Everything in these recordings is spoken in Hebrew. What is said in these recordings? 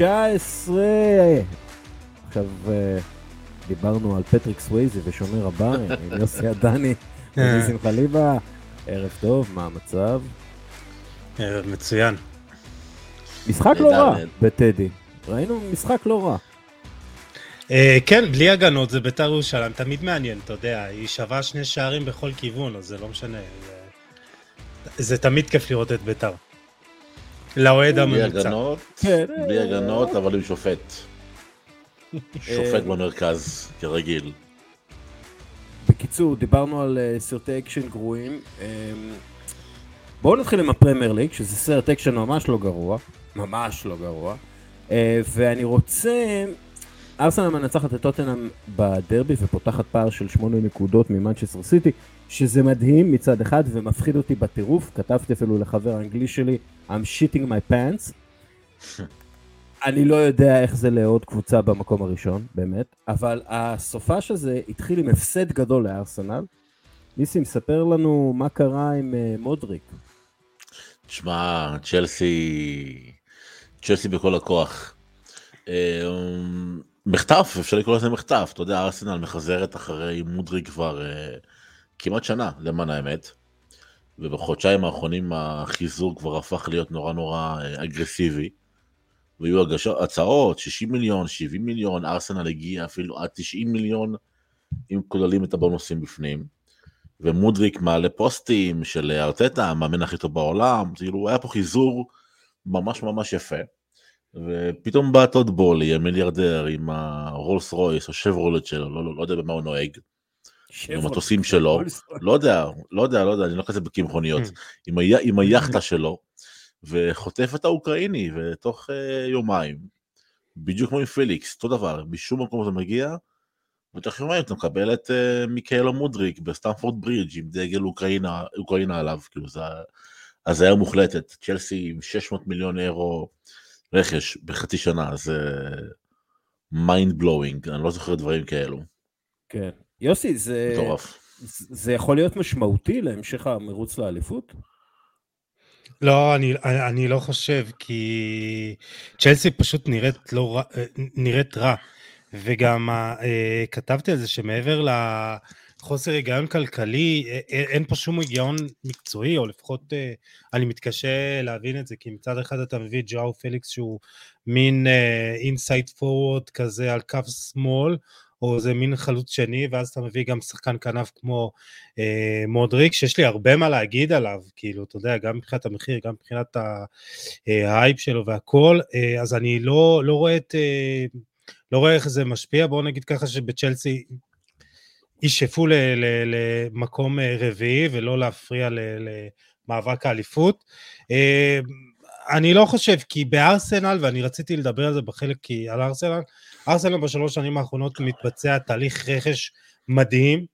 יורוטריפ! פרק 19. עכשיו אה, דיברנו על פטריק סווייזי ושומר הבא, עם יוסי עדני וניסים חליבה. ערב טוב, מה המצב? ערב מצוין. משחק לא רע בטדי. ראינו משחק לא רע. אה, כן, בלי הגנות זה בית"ר ירושלים, תמיד מעניין, אתה יודע, היא שווה שני שערים בכל כיוון, אז זה לא משנה. זה תמיד כיף לראות את בית"ר. לאוהד הממוצע. בלי הגנות, כן. בלי הגנות, אבל עם שופט. שופט במרכז, כרגיל. בקיצור, דיברנו על uh, סרטי אקשן גרועים. Um, בואו נתחיל עם הפרמייר ליג, שזה סרט אקשן ממש לא גרוע. ממש לא גרוע. Uh, ואני רוצה... ארסנל מנצחת את טוטנאם בדרבי ופותחת פער של שמונה נקודות ממנצ'סטר סיטי, שזה מדהים מצד אחד ומפחיד אותי בטירוף. כתבתי אפילו לחבר האנגלי שלי, I'm shitting my pants. אני לא יודע איך זה לעוד קבוצה במקום הראשון, באמת, אבל הסופש הזה התחיל עם הפסד גדול לארסנל. ניסים, ספר לנו מה קרה עם uh, מודריק. תשמע, צ'לסי, צ'לסי בכל הכוח. Uh, מחטף, אפשר לקרוא לזה מחטף, אתה יודע, ארסנל מחזרת אחרי מודריק כבר uh, כמעט שנה, למען האמת. ובחודשיים האחרונים החיזור כבר הפך להיות נורא נורא uh, אגרסיבי. והיו הגשות, הצעות, 60 מיליון, 70 מיליון, ארסנל הגיע אפילו עד 90 מיליון, אם כוללים את הבונוסים בפנים. ומודריק מעלה פוסטים של ארטטה, המאמן הכי טוב בעולם, כאילו היה פה חיזור ממש ממש יפה. ופתאום בא טוד בולי, המיליארדר, עם הרולס רויס, השברולט שלו, לא, לא, לא יודע במה הוא נוהג. עם המטוסים שלו, לא יודע, לא יודע, לא יודע, אני לא כזה בקיא מכוניות, עם, עם היאכטה שלו, וחוטף את האוקראיני, ותוך uh, יומיים, בדיוק כמו עם פליקס, אותו דבר, משום מקום זה מגיע, ותוך יומיים אתה מקבל את uh, מיקאלו מודריק בסטמפורד ברידג' עם דגל אוקראינה, אוקראינה עליו, כאילו זה הזיה מוחלטת, צ'לסי עם 600 מיליון אירו רכש בחצי שנה, זה mind blowing, אני לא זוכר דברים כאלו. כן, יוסי, זה, זה יכול להיות משמעותי להמשך המרוץ לאליפות? לא, אני, אני לא חושב, כי צ'לסי פשוט נראית, לא, נראית רע. וגם אה, כתבתי על זה שמעבר לחוסר היגיון כלכלי, אין פה שום היגיון מקצועי, או לפחות אה, אני מתקשה להבין את זה, כי מצד אחד אתה מביא את ג'או פליקס שהוא מין inside uh, forward כזה על קו שמאל, או זה מין חלוץ שני, ואז אתה מביא גם שחקן כנף כמו אה, מודריק, שיש לי הרבה מה להגיד עליו, כאילו, אתה יודע, גם מבחינת המחיר, גם מבחינת ההייפ שלו והכל, אה, אז אני לא, לא רואה את... אה, לא רואה איך זה משפיע, בואו נגיד ככה שבצ'לסי ישאפו למקום אה, רביעי ולא להפריע למאבק האליפות. אה, אני לא חושב, כי בארסנל, ואני רציתי לדבר על זה בחלק כי על ארסנל, ארסנל בשלוש שנים האחרונות מתבצע תהליך רכש מדהים,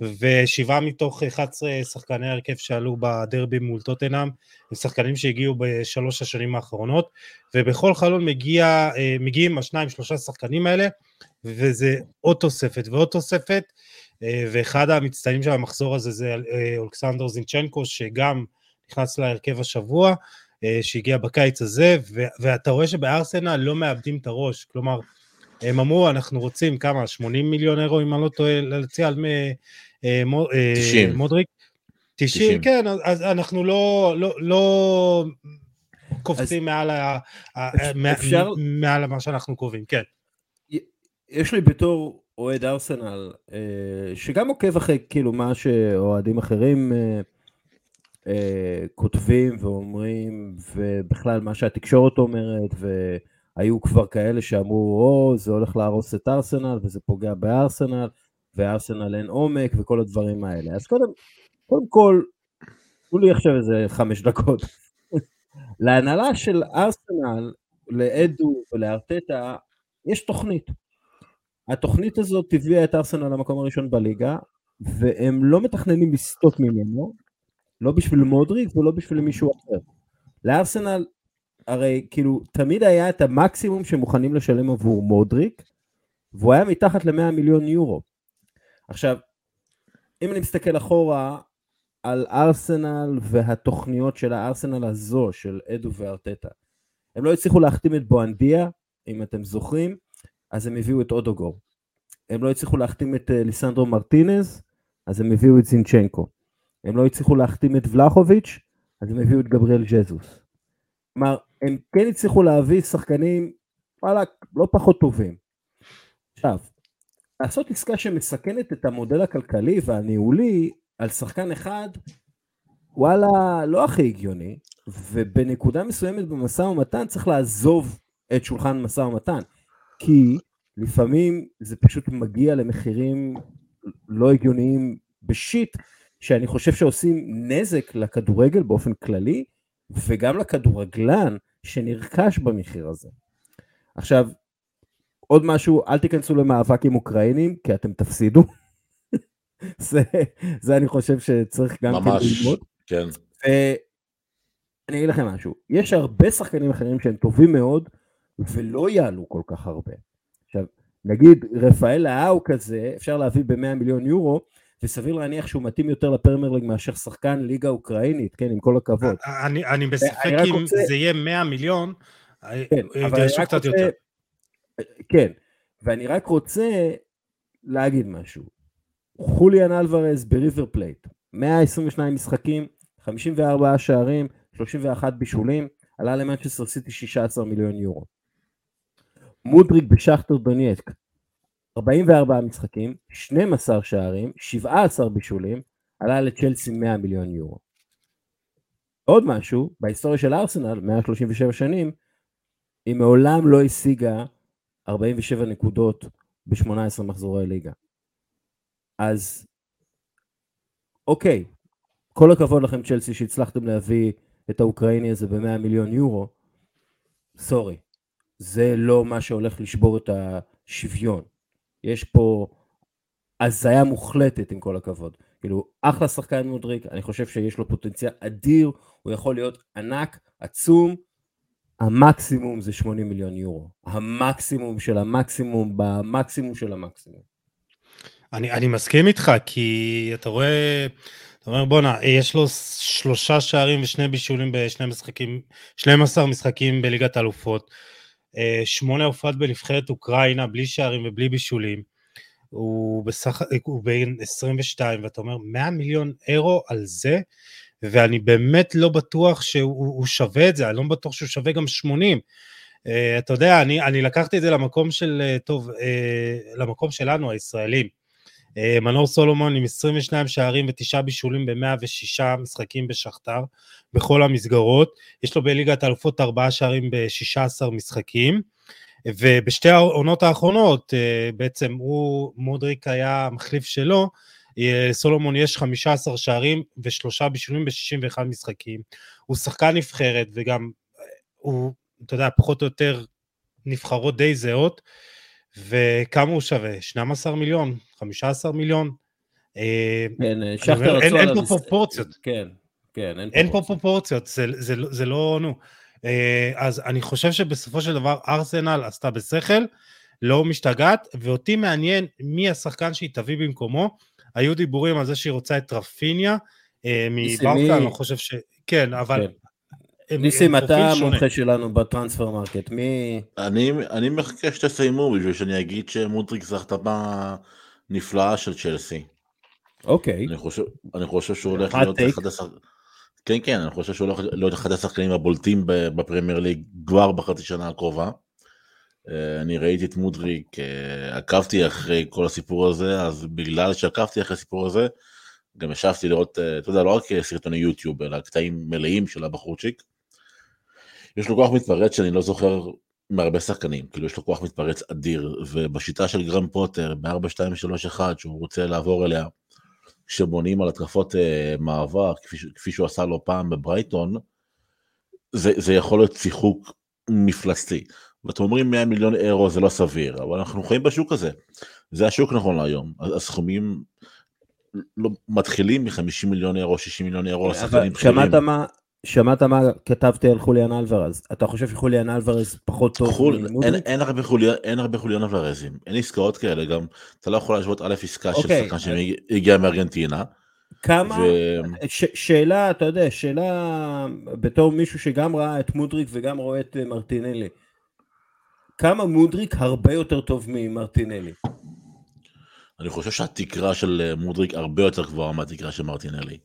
ושבעה מתוך 11 שחקני הרכב שעלו בדרבי מול טוטנאם, הם שחקנים שהגיעו בשלוש השנים האחרונות, ובכל חלון מגיע, אה, מגיעים השניים שלושה שחקנים האלה, וזה עוד תוספת ועוד תוספת, ואחד המצטיינים של המחזור הזה זה אה, אולכסנדר זינצ'נקו, שגם נכנס להרכב השבוע, שהגיע בקיץ הזה, ואתה רואה שבארסנל לא מאבדים את הראש, כלומר, הם אמרו, אנחנו רוצים כמה, 80 מיליון אירו, אם אני לא טועה, להציע על 90. מודריק? 90, 90. כן, אז אנחנו לא, לא, לא קופצים מעל, ה, אפשר... מעל מה שאנחנו קובעים, כן. יש לי בתור אוהד ארסנל, אה, שגם עוקב אחרי כאילו מה שאוהדים אחרים אה, אה, כותבים ואומרים, ובכלל מה שהתקשורת אומרת, והיו כבר כאלה שאמרו, או, זה הולך להרוס את ארסנל, וזה פוגע בארסנל, וארסנל אין עומק, וכל הדברים האלה. אז קודם, קודם כל, תנו לי עכשיו איזה חמש דקות. להנהלה של ארסנל, לאדו ולארטטה, יש תוכנית. התוכנית הזאת הביאה את ארסנל למקום הראשון בליגה, והם לא מתכננים לסטות ממנו, לא בשביל מודריק ולא בשביל מישהו אחר. לארסנל, הרי כאילו, תמיד היה את המקסימום שמוכנים לשלם עבור מודריק, והוא היה מתחת ל-100 מיליון יורו. עכשיו, אם אני מסתכל אחורה, על ארסנל והתוכניות של הארסנל הזו, של אדו וארטטה. הם לא הצליחו להחתים את בואנדיה, אם אתם זוכרים, אז הם הביאו את אודוגור. הם לא הצליחו להחתים את אה, ליסנדרו מרטינז, אז הם הביאו את זינצ'נקו. הם לא הצליחו להחתים את ולחוביץ', אז הם הביאו את גבריאל ג'זוס. כלומר, הם כן הצליחו להביא שחקנים, וואלה, לא פחות טובים. עכשיו, לעשות עסקה שמסכנת את המודל הכלכלי והניהולי על שחקן אחד, וואלה, לא הכי הגיוני, ובנקודה מסוימת במשא ומתן צריך לעזוב את שולחן משא ומתן, כי לפעמים זה פשוט מגיע למחירים לא הגיוניים בשיט, שאני חושב שעושים נזק לכדורגל באופן כללי, וגם לכדורגלן שנרכש במחיר הזה. עכשיו, עוד משהו, אל תיכנסו למאבק עם אוקראינים, כי אתם תפסידו. זה, זה אני חושב שצריך גם כן ללמוד. כן. אני אגיד לכם משהו, יש הרבה שחקנים אחרים שהם טובים מאוד, ולא יעלו כל כך הרבה. עכשיו, נגיד רפאל לאהו כזה, אפשר להביא ב-100 מיליון יורו, וסביר להניח שהוא מתאים יותר לפרמייר מאשר שחקן ליגה אוקראינית, כן, עם כל הכבוד. אני, אני בספק אם רוצה... זה יהיה 100 מיליון, כן, ידרשו קצת רוצה... יותר. כן, ואני רק רוצה להגיד משהו. חוליאן אלוורז בריבר פלייט, 122 משחקים, 54 שערים, 31 בישולים, עלה למנצ'סטר סיטי 16 מיליון יורו. מודריק בשחטאר דונייצק, 44 משחקים, 12 שערים, 17 בישולים, עלה לצ'לסי 100 מיליון יורו. עוד משהו, בהיסטוריה של ארסנל, 137 שנים, היא מעולם לא השיגה 47 נקודות ב-18 מחזורי ליגה. אז אוקיי, כל הכבוד לכם צ'לסי שהצלחתם להביא את האוקראיני הזה ב-100 מיליון יורו, סורי, זה לא מה שהולך לשבור את השוויון. יש פה הזיה מוחלטת עם כל הכבוד. כאילו, אחלה שחקן מודריק, אני חושב שיש לו פוטנציאל אדיר, הוא יכול להיות ענק, עצום, המקסימום זה 80 מיליון יורו. המקסימום של המקסימום במקסימום של המקסימום. אני, אני מסכים איתך, כי אתה רואה, אתה אומר בואנה, יש לו שלושה שערים ושני בישולים בשני משחקים, 12 משחקים בליגת האלופות. אה, שמונה הופעות בנבחרת אוקראינה, בלי שערים ובלי בישולים. הוא בסך, הוא בין 22, ואתה אומר, 100 מיליון אירו על זה, ואני באמת לא בטוח שהוא שווה את זה, אני לא בטוח שהוא שווה גם 80. Uh, אתה יודע, אני, אני לקחתי את זה למקום של, uh, טוב, uh, למקום שלנו, הישראלים. Uh, מנור סולומון עם 22 שערים ותשעה בישולים ב-106 משחקים בשכתר, בכל המסגרות. יש לו בליגת האלופות ארבעה שערים ב-16 משחקים. ובשתי העונות האחרונות, uh, בעצם הוא, מודריק היה המחליף שלו, סולומון יש 15 שערים ושלושה בישולים ב-61 משחקים. הוא שחקן נבחרת וגם הוא, אתה יודע, פחות או יותר נבחרות די זהות. וכמה הוא שווה? 12 מיליון? 15 מיליון? אה, כן, אה, שכטר אין, אין פה פרופורציות. כן, כן, אין, פה פרופורציות, זה לא, נו. אה, אז אני חושב שבסופו של דבר ארסנל עשתה בשכל, לא משתגעת, ואותי מעניין מי השחקן שהיא תביא במקומו. היו דיבורים על זה שהיא רוצה את רפיניה מברסה, אני לא חושב ש... כן, אבל... כן. ניסים, אתה המומחה שלנו ב transfer market, מי... אני, אני מחכה שתסיימו בשביל שאני אגיד שמודריק זה החתמה נפלאה של צ'לסי. אוקיי. אני חושב, אני חושב שהוא הולך להיות אחד השחקנים... כן, כן, אני חושב שהוא הולך להיות אחד השחקנים הבולטים בפרמייר ליג כבר בחצי שנה הקרובה. אה, אני ראיתי את מודריק, אה, עקבתי אחרי כל הסיפור הזה, אז בגלל שעקבתי אחרי הסיפור הזה, גם ישבתי לראות, אה, אתה יודע, לא רק סרטוני יוטיוב, אלא קטעים מלאים של הבחורצ'יק. יש לו כוח מתפרץ שאני לא זוכר מהרבה שחקנים, כאילו יש לו כוח מתפרץ אדיר, ובשיטה של גרם פוטר, ב-4-2-3-1, שהוא רוצה לעבור אליה, כשבונים על התקפות מעבר, כפי, כפי שהוא עשה לא פעם בברייטון, זה, זה יכול להיות שיחוק מפלצתי. ואתם אומרים 100 מיליון אירו זה לא סביר, אבל אנחנו חיים בשוק הזה. זה השוק נכון להיום. הסכומים לא, מתחילים מ-50 מיליון אירו, 60 מיליון אירו, שחקנים בכירים. שמעת מה, שמעת מה כתבתי על חוליאן אלוורז? אתה חושב שחוליאן אלוורז פחות טוב חול, אין, אין, הרבה חוליאן, אין הרבה חוליאן אלוורזים, אין עסקאות כאלה גם, אתה לא יכול להשוות א' עסקה של אוקיי. שחקן שהגיע מארגנטינה, כמה, ו- ש, שאלה, אתה יודע, שאלה בתור מישהו שגם ראה את מודריק וגם רואה את אה, מרטינלי. כמה מודריק הרבה יותר טוב ממרטינלי? אני חושב שהתקרה של אה, מודריק הרבה יותר גבוהה מהתקרה של מרטינלי.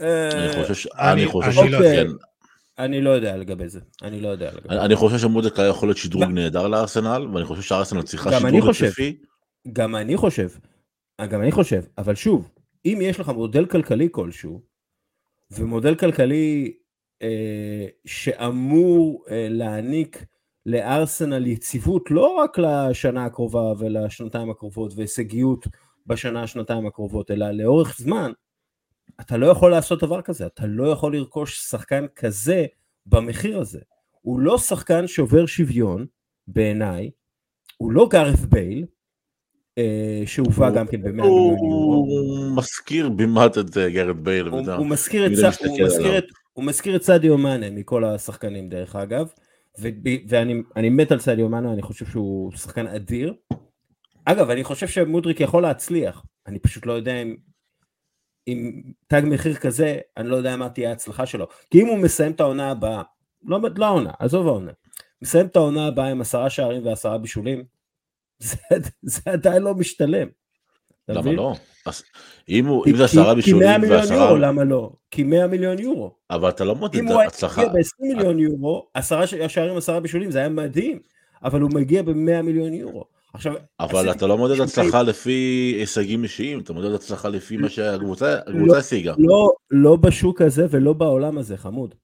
אה, אני חושב ש... אני- אני חושב. לא- כן. אני לא יודע לגבי זה, אני לא יודע לגבי זה. אני חושב שמודריק היה יכול להיות שדרוג נהדר לארסנל, ואני חושב שארסנל צריכה גם אני שדרוג חושב. התקפי. גם אני חושב, גם אני חושב, אבל שוב, אם יש לך מודל כלכלי כלשהו, ומודל כלכלי אה, שאמור אה, להעניק לארסנל יציבות לא רק לשנה הקרובה ולשנתיים הקרובות והישגיות בשנה השנתיים הקרובות, אלא לאורך זמן, אתה לא יכול לעשות דבר כזה, אתה לא יכול לרכוש שחקן כזה במחיר הזה. הוא לא שחקן שובר שוויון, בעיניי, הוא לא גארף בייל, אה, שהובא גם כן ב-100 מיליון יורו. הוא מזכיר במעט את אה, גרד בייל. הוא, הוא, מזכיר את, סעדיו מאנה מכל השחקנים דרך אגב, ו, ואני אני מת על סעדיו מאנה, אני חושב שהוא שחקן אדיר. אגב, אני חושב שמודריק יכול להצליח, אני פשוט לא יודע אם, עם תג מחיר כזה, אני לא יודע מה תהיה ההצלחה שלו. כי אם הוא מסיים את העונה הבאה, לא, לא העונה, עזוב העונה, מסיים את העונה הבאה עם עשרה שערים ועשרה בישולים, זה, זה עדיין לא משתלם. למה? לא? אז אם הוא- כי- אם זה עשרה כי- כי בישולים 100 מיליון יורו, ועשרה... למה לא? כי 100 מיליון יורו. אבל אתה לא מודד אם הוא היה. מגיע ב-20 מיליון יורו, עשרה שערים, עשרה בישולים, זה היה מדהים, אבל הוא מגיע ב-100 מיליון יורו. עכשיו, אבל אתה לא מודד הצלחה לפי הישגים אישיים, אתה מודד הצלחה לפי מה שהקבוצה הקבוצה השיגה. לא, לא בשוק הזה ולא בעולם הזה, חמוד.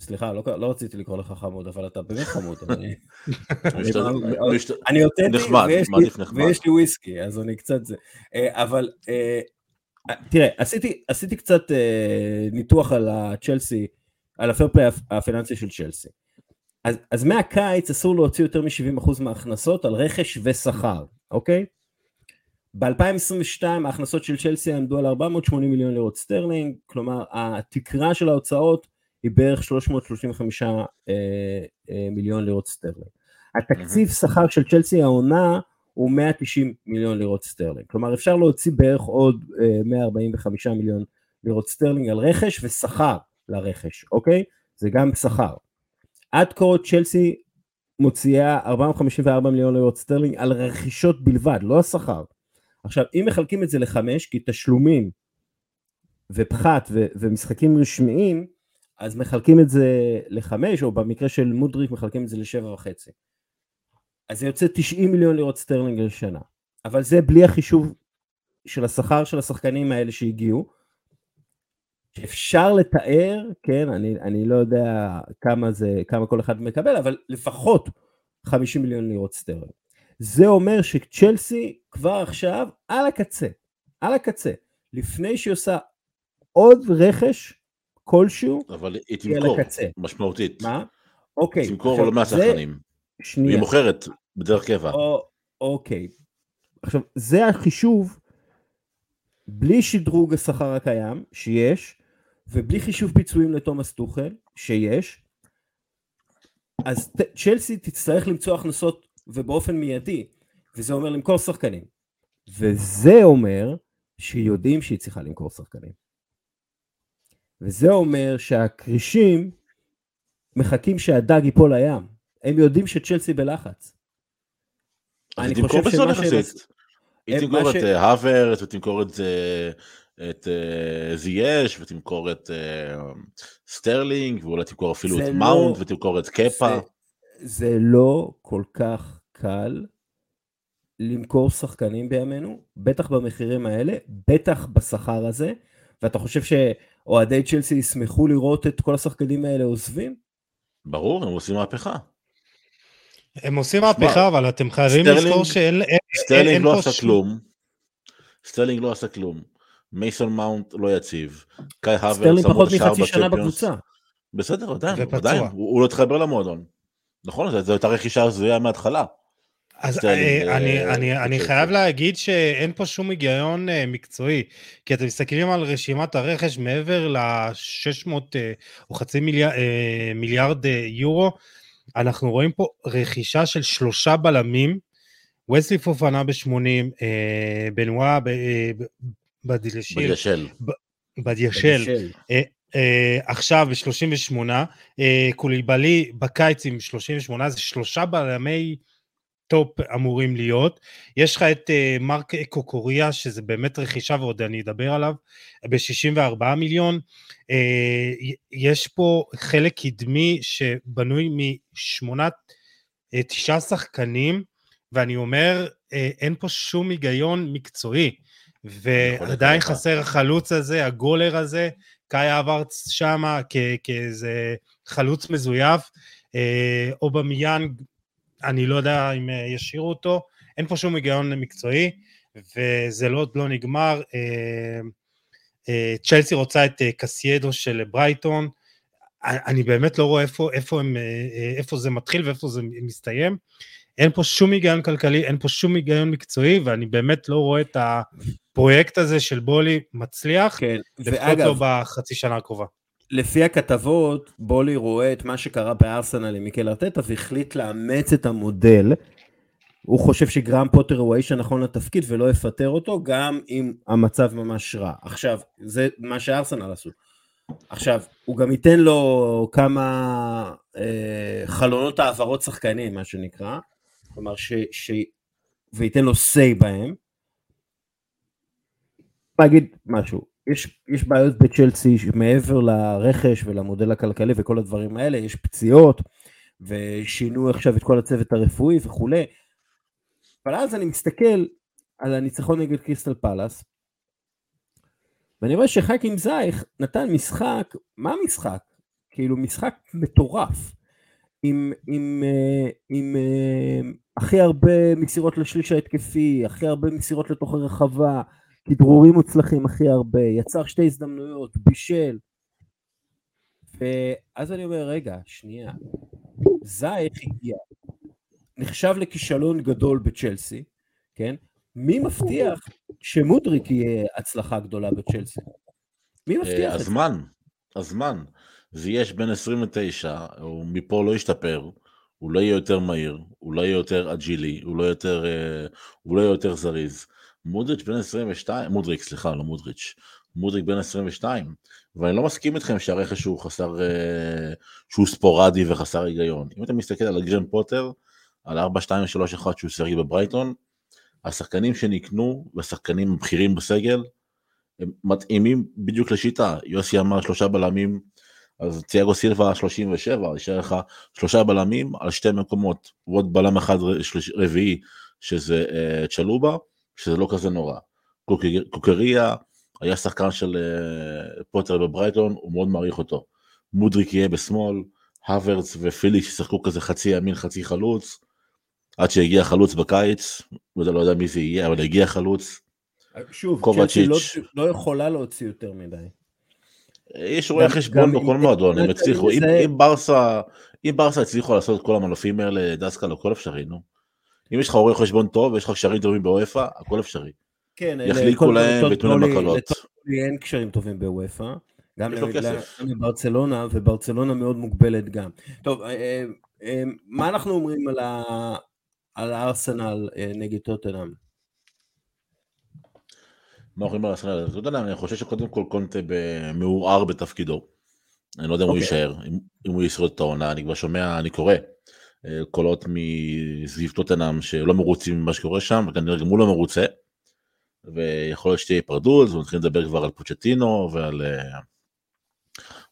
סליחה, לא, לא רציתי לקרוא לך חמוד, אבל אתה באמת חמוד. אני, אותנטי, נחמד, ויש, לי, וויסקי, אז אני קצת זה. אה, אבל אה, תראה, עשיתי, קצת אה, ניתוח על הצ'לסי, על הפרפליי הפיננסי של צ'לסי. אז, אז מהקיץ אסור להוציא יותר מ-70% מההכנסות על רכש ושכר, אוקיי? ב-2022 ההכנסות של צ'לסי עמדו על 480 מיליון לירות סטרלינג, כלומר התקרה של ההוצאות היא בערך 335 אה, אה, מיליון לירות סטרלינג. התקציב שכר של צ'לסי העונה הוא 190 מיליון לירות סטרלינג, כלומר אפשר להוציא בערך עוד אה, 145 מיליון לירות סטרלינג על רכש ושכר לרכש, אוקיי? זה גם שכר. עד כה צ'לסי מוציאה 454 מיליון לירות סטרלינג על רכישות בלבד, לא השכר. עכשיו, אם מחלקים את זה לחמש, כי תשלומים ופחת ו- ומשחקים רשמיים, אז מחלקים את זה לחמש, או במקרה של מודריק מחלקים את זה לשבע וחצי. אז זה יוצא 90 מיליון לירות סטרלינג לשנה. אבל זה בלי החישוב של השכר של השחקנים האלה שהגיעו, שאפשר לתאר, כן, אני, אני לא יודע כמה זה, כמה כל אחד מקבל, אבל לפחות 50 מיליון לירות סטרלינג. זה אומר שצ'לסי כבר עכשיו על הקצה, על הקצה, לפני שהיא עושה עוד רכש כלשהו, אבל היא היא תמכור. משמעותית. מה? אוקיי. תמכור לא. והיא שנייה. מוכרת בדרך קבע. או, אוקיי. עכשיו, זה החישוב בלי שדרוג השכר הקיים, שיש, ובלי חישוב פיצויים לתומאס טוחל, שיש, אז צ'לסי תצטרך למצוא הכנסות ובאופן מיידי, וזה אומר למכור שחקנים. וזה אומר שיודעים שהיא צריכה למכור שחקנים. וזה אומר שהכרישים מחכים שהדג ייפול לים. הם יודעים שצ'לסי בלחץ. אני חושב שמה שהם יחסית. היא תמכור את ש- אה, האוורט ותמכור את אה, את אה, זייש ותמכור את אה, סטרלינג ואולי תמכור אפילו את לא- מאונט ותמכור את קפה. זה, זה לא כל כך קל למכור שחקנים בימינו, בטח במחירים האלה, בטח בשכר הזה, ואתה חושב שאוהדי צ'לסי ישמחו לראות את כל השחקנים האלה עוזבים? ברור, הם עושים מהפכה. הם עושים מהפכה, אבל אתם חייבים לזכור שאין... אין- סטרלינג לא עשה כלום. סטרלינג לא עשה כלום. מייסון מאונט לא יציב. קאי האברץ, סטרלינג שמו פחות את השער מחצי שנה. בקבוצה. בסדר, עדיין. עדיין, הוא לא התחבר למועדון. נכון, זו- הייתה רכישה הזויה מההתחלה. אז אה, אני, אה, אני, אני בצ'לסי. חייב להגיד שאין פה שום היגיון אה, מקצועי, כי אתם מסתכלים על רשימת הרכש מעבר ל-600 או חצי מיליארד, אה, יורו, אנחנו רואים פה רכישה של שלושה בלמים, וסלי פופאנה ב-80, בנואה, ב- אה, באדיאשיל, באדיאשיל. באדיאשיל, אה, אה, עכשיו ב-38, אה, קוליבאלי בקיץ עם 38, זה שלושה בלמי טופ אמורים להיות. יש לך את אה, מארק קוקורייה, שזה באמת רכישה ועוד אני אדבר עליו, ב-64 מיליון. אה, יש פה חלק קדמי שבנוי משמונת, אה, תשעה שחקנים, ואני אומר, אה, אין פה שום היגיון מקצועי. ועדיין חסר החלוץ הזה, הגולר הזה, קאי אברץ שמה כאיזה חלוץ מזויף, אה, או במיאנג, אני לא יודע אם אה, ישאירו אותו, אין פה שום היגיון מקצועי, וזה לא, לא נגמר. צ'לסי רוצה את קסיידו של ברייטון, אני באמת לא רואה איפה, איפה, הם, איפה זה מתחיל ואיפה זה מסתיים. אין פה שום היגיון כלכלי, אין פה שום היגיון מקצועי, ואני באמת לא רואה את הפרויקט הזה של בולי מצליח, כן, לפחות לא בחצי שנה הקרובה. לפי הכתבות, בולי רואה את מה שקרה בארסנל עם מיקל ארטטה והחליט לאמץ את המודל. הוא חושב שגרם פוטר הוא האיש הנכון לתפקיד ולא יפטר אותו, גם אם המצב ממש רע. עכשיו, זה מה שארסנל עשו. עכשיו, הוא גם ייתן לו כמה אה, חלונות העברות שחקנים, מה שנקרא, כלומר, ש, ש... וייתן לו say בהם. להגיד משהו, יש, יש בעיות בצ'לסי מעבר לרכש ולמודל הכלכלי וכל הדברים האלה, יש פציעות ושינו עכשיו את כל הצוות הרפואי וכולי. אבל אז אני מסתכל על הניצחון נגד קריסטל פלאס, ואני רואה שחכים זייך נתן משחק, מה משחק? כאילו משחק מטורף. עם, עם, אה, עם, עם אה, הכי הרבה מסירות לשליש ההתקפי, הכי הרבה מסירות לתוך הרחבה, כדרורים מוצלחים הכי הרבה, יצר שתי הזדמנויות, בישל. ואז אני אומר, רגע, שנייה, זייך הגיע, נחשב לכישלון גדול בצ'לסי, כן? מי מבטיח שמודריק יהיה הצלחה גדולה בצ'לסי? מי מבטיח את זה? הזמן, הזמן. זייש בן 29, הוא מפה לא ישתפר, הוא לא יהיה יותר מהיר, הוא לא יהיה יותר אג'ילי, הוא לא יותר, אה, לא יותר זריז. מודריץ' בן 22, מודריק, סליחה, לא מודריץ', מודריק בן 22, ואני לא מסכים איתכם שהרכש הוא חסר, אה, שהוא ספורדי וחסר היגיון. אם אתה מסתכל על גרהאם פוטר, על 4-2-3-1 שהוא שיחק בברייטון, השחקנים שנקנו והשחקנים הבכירים בסגל, הם מתאימים בדיוק לשיטה. יוסי אמר שלושה בלמים אז תיאגו סילבה 37, יישאר לך שלושה בלמים על שתי מקומות, ועוד בלם אחד רביעי שזה uh, צ'לובה, שזה לא כזה נורא. קוקריה היה שחקן של uh, פוטר בברייטון, הוא מאוד מעריך אותו. מודריק יהיה בשמאל, הוורץ ופילי שיחקו כזה חצי ימין חצי חלוץ, עד שהגיע חלוץ בקיץ, לא לא יודע מי זה יהיה, אבל הגיע חלוץ. שוב, צ'לסי לא, לא יכולה להוציא יותר מדי. יש רואי חשבון בכל מועדון, הם הצליחו, אם ברסה, אם ברסה הצליחו לעשות את כל המנופים האלה, דסקל, הכל אפשרי, נו. אם יש לך רואה חשבון טוב ויש לך קשרים טובים באוופא, הכל אפשרי. כן, יחליקו להם ויתנו להם הקלות. אין קשרים טובים באוופא. גם לברצלונה, וברצלונה מאוד מוגבלת גם. טוב, אה, אה, מה אנחנו אומרים על הארסנל אה, נגד טוטנאם? מה אומרים על ארסנל? אתה יודע, אני חושב שקודם כל קונטה מעורער בתפקידו. אני לא יודע אם הוא אוקיי. יישאר, אם הוא ישרוד את העונה, אני כבר שומע, אני קורא אה, קולות מסביב טוטנאם שלא מרוצים ממה שקורה שם, וכנראה גם הוא לא מרוצה. ויכול להיות שתהיה היפרדות, ונתחיל לדבר כבר על פוצ'טינו ועל אה,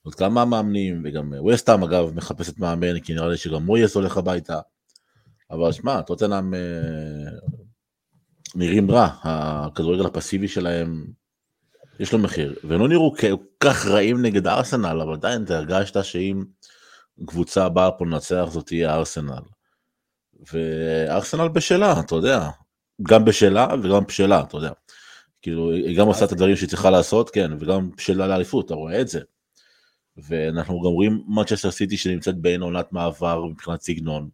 עוד כמה מאמנים, וגם ווסטאם אגב מחפשת מאמן, כי נראה לי שגם מויס הולך הביתה. אבל שמע, טוטנאם אה, נראים רע, הכדורגל הפסיבי שלהם, יש לו מחיר, והם לא נראו כל כך רעים נגד ארסנל, אבל עדיין אתה הרגשת שאם קבוצה באה פה לנצח זאת תהיה ארסנל. וארסנל בשלה, אתה יודע, גם בשלה וגם בשלה, אתה יודע. כאילו, היא גם עושה את הדברים שהיא צריכה לעשות, כן, וגם בשלה לאליפות, אתה רואה את זה. ואנחנו גם רואים מצ'סטר סיטי שנמצאת בין עונת מעבר מבחינת סגנון.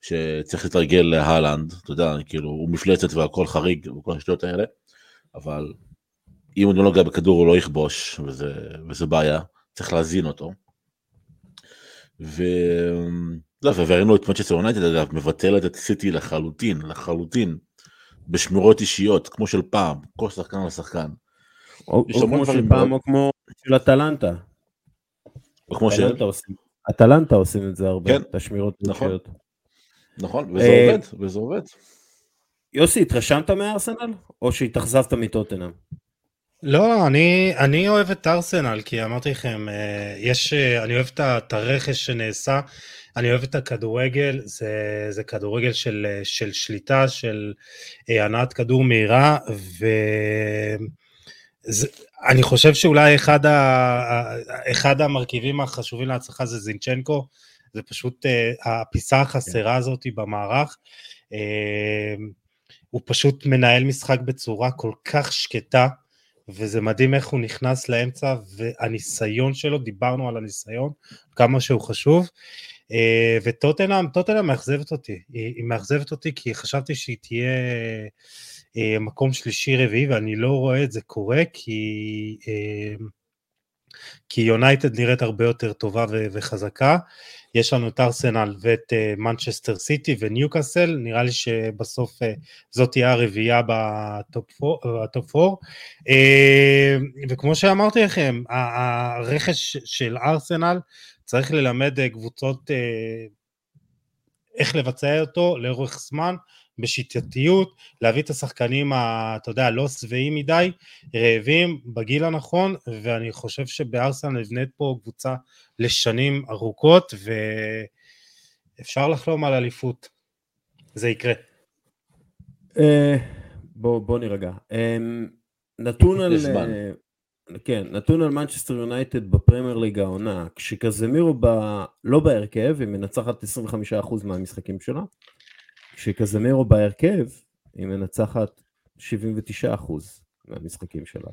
שצריך להתרגל להלנד, אתה יודע, כאילו, הוא מפלצת והכל חריג וכל השטויות האלה, אבל אם הוא לא נוגע בכדור הוא לא יכבוש, וזה, וזה בעיה, צריך להזין אותו. ו... לא, וראינו את מצ'סטר יונייטד אגב, מבטלת את סיטי לחלוטין, לחלוטין, בשמירות אישיות, כמו של פעם, כל שחקן על שחקן. או או כמו של פעם, או כמו של אטלנטה. כמו ש... אטלנטה עושים- את זה הרבה, כן, את השמירות נכון. רגשיות. נכון, וזה אה, עובד, וזה עובד. יוסי, התרשמת מארסנל? או שהתאכזבת מטוטנאם? לא, אני, אני אוהב את ארסנל, כי אמרתי לכם, אה, יש, אה, אני אוהב את הרכש שנעשה, אני אוהב את הכדורגל, זה, זה כדורגל של, של שליטה, של הנעת כדור מהירה, ואני חושב שאולי אחד, ה- אחד המרכיבים החשובים להצלחה זה זינצ'נקו, זה פשוט אה, הפיסה החסרה הזאת במערך. אה, הוא פשוט מנהל משחק בצורה כל כך שקטה, וזה מדהים איך הוא נכנס לאמצע, והניסיון שלו, דיברנו על הניסיון, כמה שהוא חשוב. אה, וטוטנאם, טוטנאם מאכזבת אותי, היא, היא מאכזבת אותי כי חשבתי שהיא תהיה אה, מקום שלישי רביעי, ואני לא רואה את זה קורה, כי, אה, כי יונייטד נראית הרבה יותר טובה וחזקה. יש לנו את ארסנל ואת מנצ'סטר סיטי וניוקאסל, נראה לי שבסוף אה, זאת תהיה הרביעייה בטופ 4. וכמו שאמרתי לכם, הרכש של ארסנל צריך ללמד אה, קבוצות אה, איך לבצע אותו לאורך זמן, בשיטתיות, להביא את השחקנים, ה- אתה יודע, לא שבעים מדי, רעבים, בגיל הנכון, ואני חושב שבארסנל נבנית פה קבוצה לשנים ארוכות, ואפשר לחלום על אליפות. זה יקרה. אה, בוא בוא נירגע. אה, נתון על... אה, כן, נתון על מנצ'סטר יונייטד בפרמייר ליג העונה, כשקזמירו ב... לא בהרכב, היא מנצחת 25% מהמשחקים שלה, כשקזמירו בהרכב, היא מנצחת 79% מהמשחקים שלה.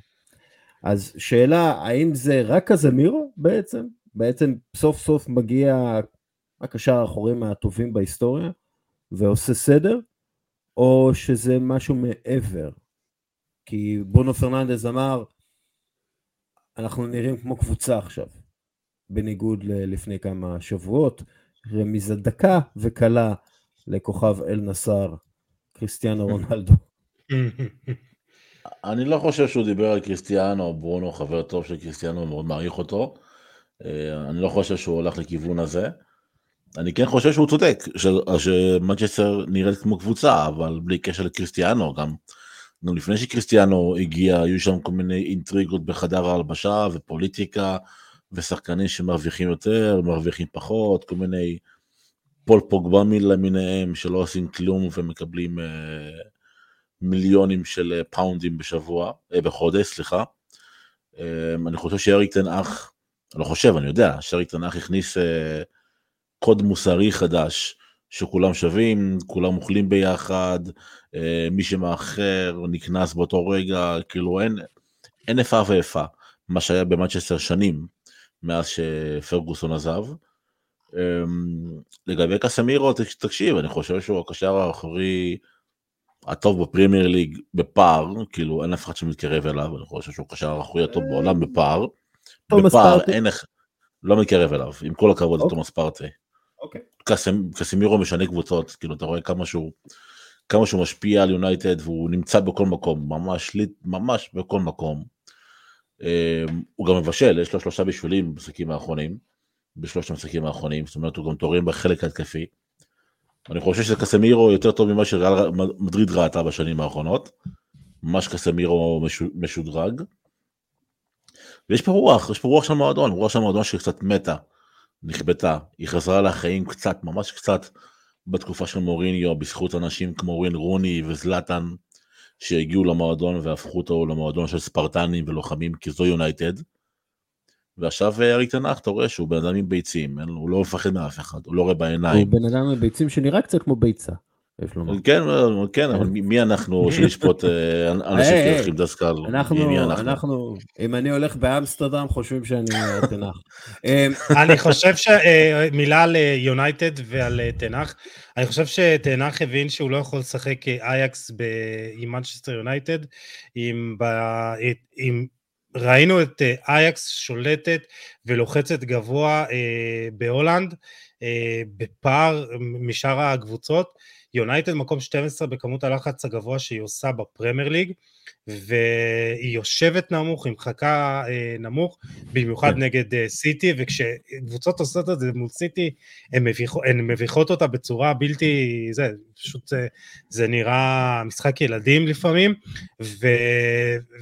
אז שאלה, האם זה רק קזמירו בעצם? בעצם סוף סוף מגיע הקשר האחורי מהטובים בהיסטוריה ועושה סדר, או שזה משהו מעבר? כי בונו פרננדז אמר, אנחנו נראים כמו קבוצה עכשיו, בניגוד ללפני כמה שבועות, רמיזה דקה וקלה לכוכב אל נסאר, קריסטיאנו רונלדו. אני לא חושב שהוא דיבר על קריסטיאנו, ברונו חבר טוב של קריסטיאנו, מאוד מעריך אותו. אה, אני לא חושב שהוא הולך לכיוון הזה. אני כן חושב שהוא צודק, שמנצ'סטר נראית כמו קבוצה, אבל בלי קשר לקריסטיאנו, גם, גם לפני שקריסטיאנו הגיע, היו שם כל מיני אינטריגות בחדר ההלבשה ופוליטיקה, ושחקנים שמרוויחים יותר, מרוויחים פחות, כל מיני פול פוגבמי למיניהם, שלא עושים כלום ומקבלים אה, מיליונים של אה, פאונדים בשבוע, אה, בחודש, סליחה. אה, אני חושב שאריק תנאך, אני לא חושב, אני יודע, שאריק תנאך הכניס אה, קוד מוסרי חדש, שכולם שווים, כולם אוכלים ביחד, אה, מי שמאחר נקנס באותו רגע, כאילו אין, אין איפה ואיפה, מה שהיה במנצ'סטר שנים מאז שפרגוסון עזב. אה, לגבי קסמירו, תק- תקשיב, אני חושב שהוא הקשר האחורי הטוב בפרימייר ליג בפער, כאילו אין אף אחד שמתקרב אליו, אני חושב שהוא הקשר האחורי הטוב בעולם בפער. תומאס בפער פארטיי. אין איך, לא מתקרב אליו, עם כל הכבוד אוקיי. לתומאס פארטיי. אוקיי. קאסמירו משנה קבוצות, כאילו אתה רואה כמה שהוא, כמה שהוא משפיע על יונייטד והוא נמצא בכל מקום, ממש, ממש בכל מקום. אה, הוא גם מבשל, יש לו שלושה בישולים במשחקים האחרונים, בשלושת המשחקים האחרונים, זאת אומרת הוא גם תורם בחלק ההתקפי. אני חושב שקסמירו יותר טוב ממה שריאל מדריד ראתה בשנים האחרונות. ממש קסמירו משו- משודרג. ויש פה רוח, יש פה רוח של מועדון, רוח של מועדון שקצת מתה, נכבתה, היא חזרה לחיים קצת, ממש קצת, בתקופה של מוריניו, בזכות אנשים כמו ווין רוני וזלאטן, שהגיעו למועדון והפכו אותו למועדון של ספרטנים ולוחמים, כי זו יונייטד. ועכשיו אה, אריק תנח, אתה רואה שהוא בן אדם עם ביצים, הוא לא מפחד מאף אחד, הוא לא רואה הוא בעיניים. בן אדם עם ביצים שנראה קצת כמו ביצה. כן, כן, אבל מי מי אנחנו שנשפוט אה, אנשים היי, שלוקחים דסקל? אנחנו, אם אני הולך באמסטרדם חושבים שאני אה, תנח. אה, אני חושב שמילה על אה, יונייטד ועל אה, תנח, אני חושב שתנח הבין שהוא לא יכול לשחק אה, אייקס ב- עם מנצ'סטר יונייטד, עם ראינו את אה, אייקס שולטת ולוחצת גבוה אה, בהולנד, אה, בפער משאר הקבוצות, יונייטד מקום 12 בכמות הלחץ הגבוה שהיא עושה בפרמייר ליג, והיא יושבת נמוך, היא מחכה אה, נמוך, במיוחד כן. נגד אה, סיטי, וכשקבוצות עושות את זה מול סיטי, הן מביכ, מביכות אותה בצורה בלתי, זה פשוט, זה, זה נראה משחק ילדים לפעמים, ו,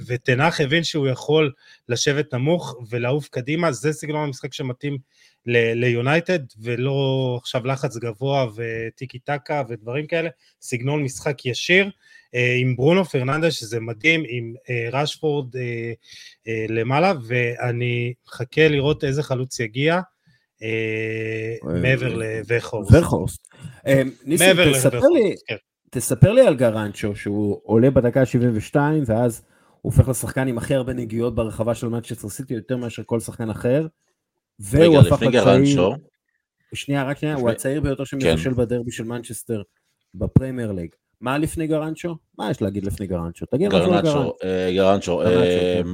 וטן האח הבין שהוא יכול לשבת נמוך ולעוף קדימה, זה סגנון המשחק שמתאים ליונייטד, ולא עכשיו לחץ גבוה וטיקי טקה ודברים כאלה, סגנון משחק ישיר. אה, עם ברונו פרננדס, שזה מדהים, עם אה, רשפורד אה, למעלה, ואני מחכה לראות איזה חלוץ יגיע. מעבר לווגהורסט. ווגהורסט. ניסים. תספר לי על גרנאצ'ו, שהוא עולה בדקה 72, ואז הוא הופך לשחקן עם הכי הרבה נגיעות ברחבה של מנצ'סטר סיטי, יותר מאשר כל שחקן אחר. והוא הפך לצעיר... שנייה, רק שנייה, הוא הצעיר ביותר שמבשל כן. בדרבי של מנצ'סטר בפריימר ליג. מה לפני גרנצ'ו? מה יש להגיד לפני גרנצ'ו? תגיד משהו על גרנצ'ו. גרנצ'ו,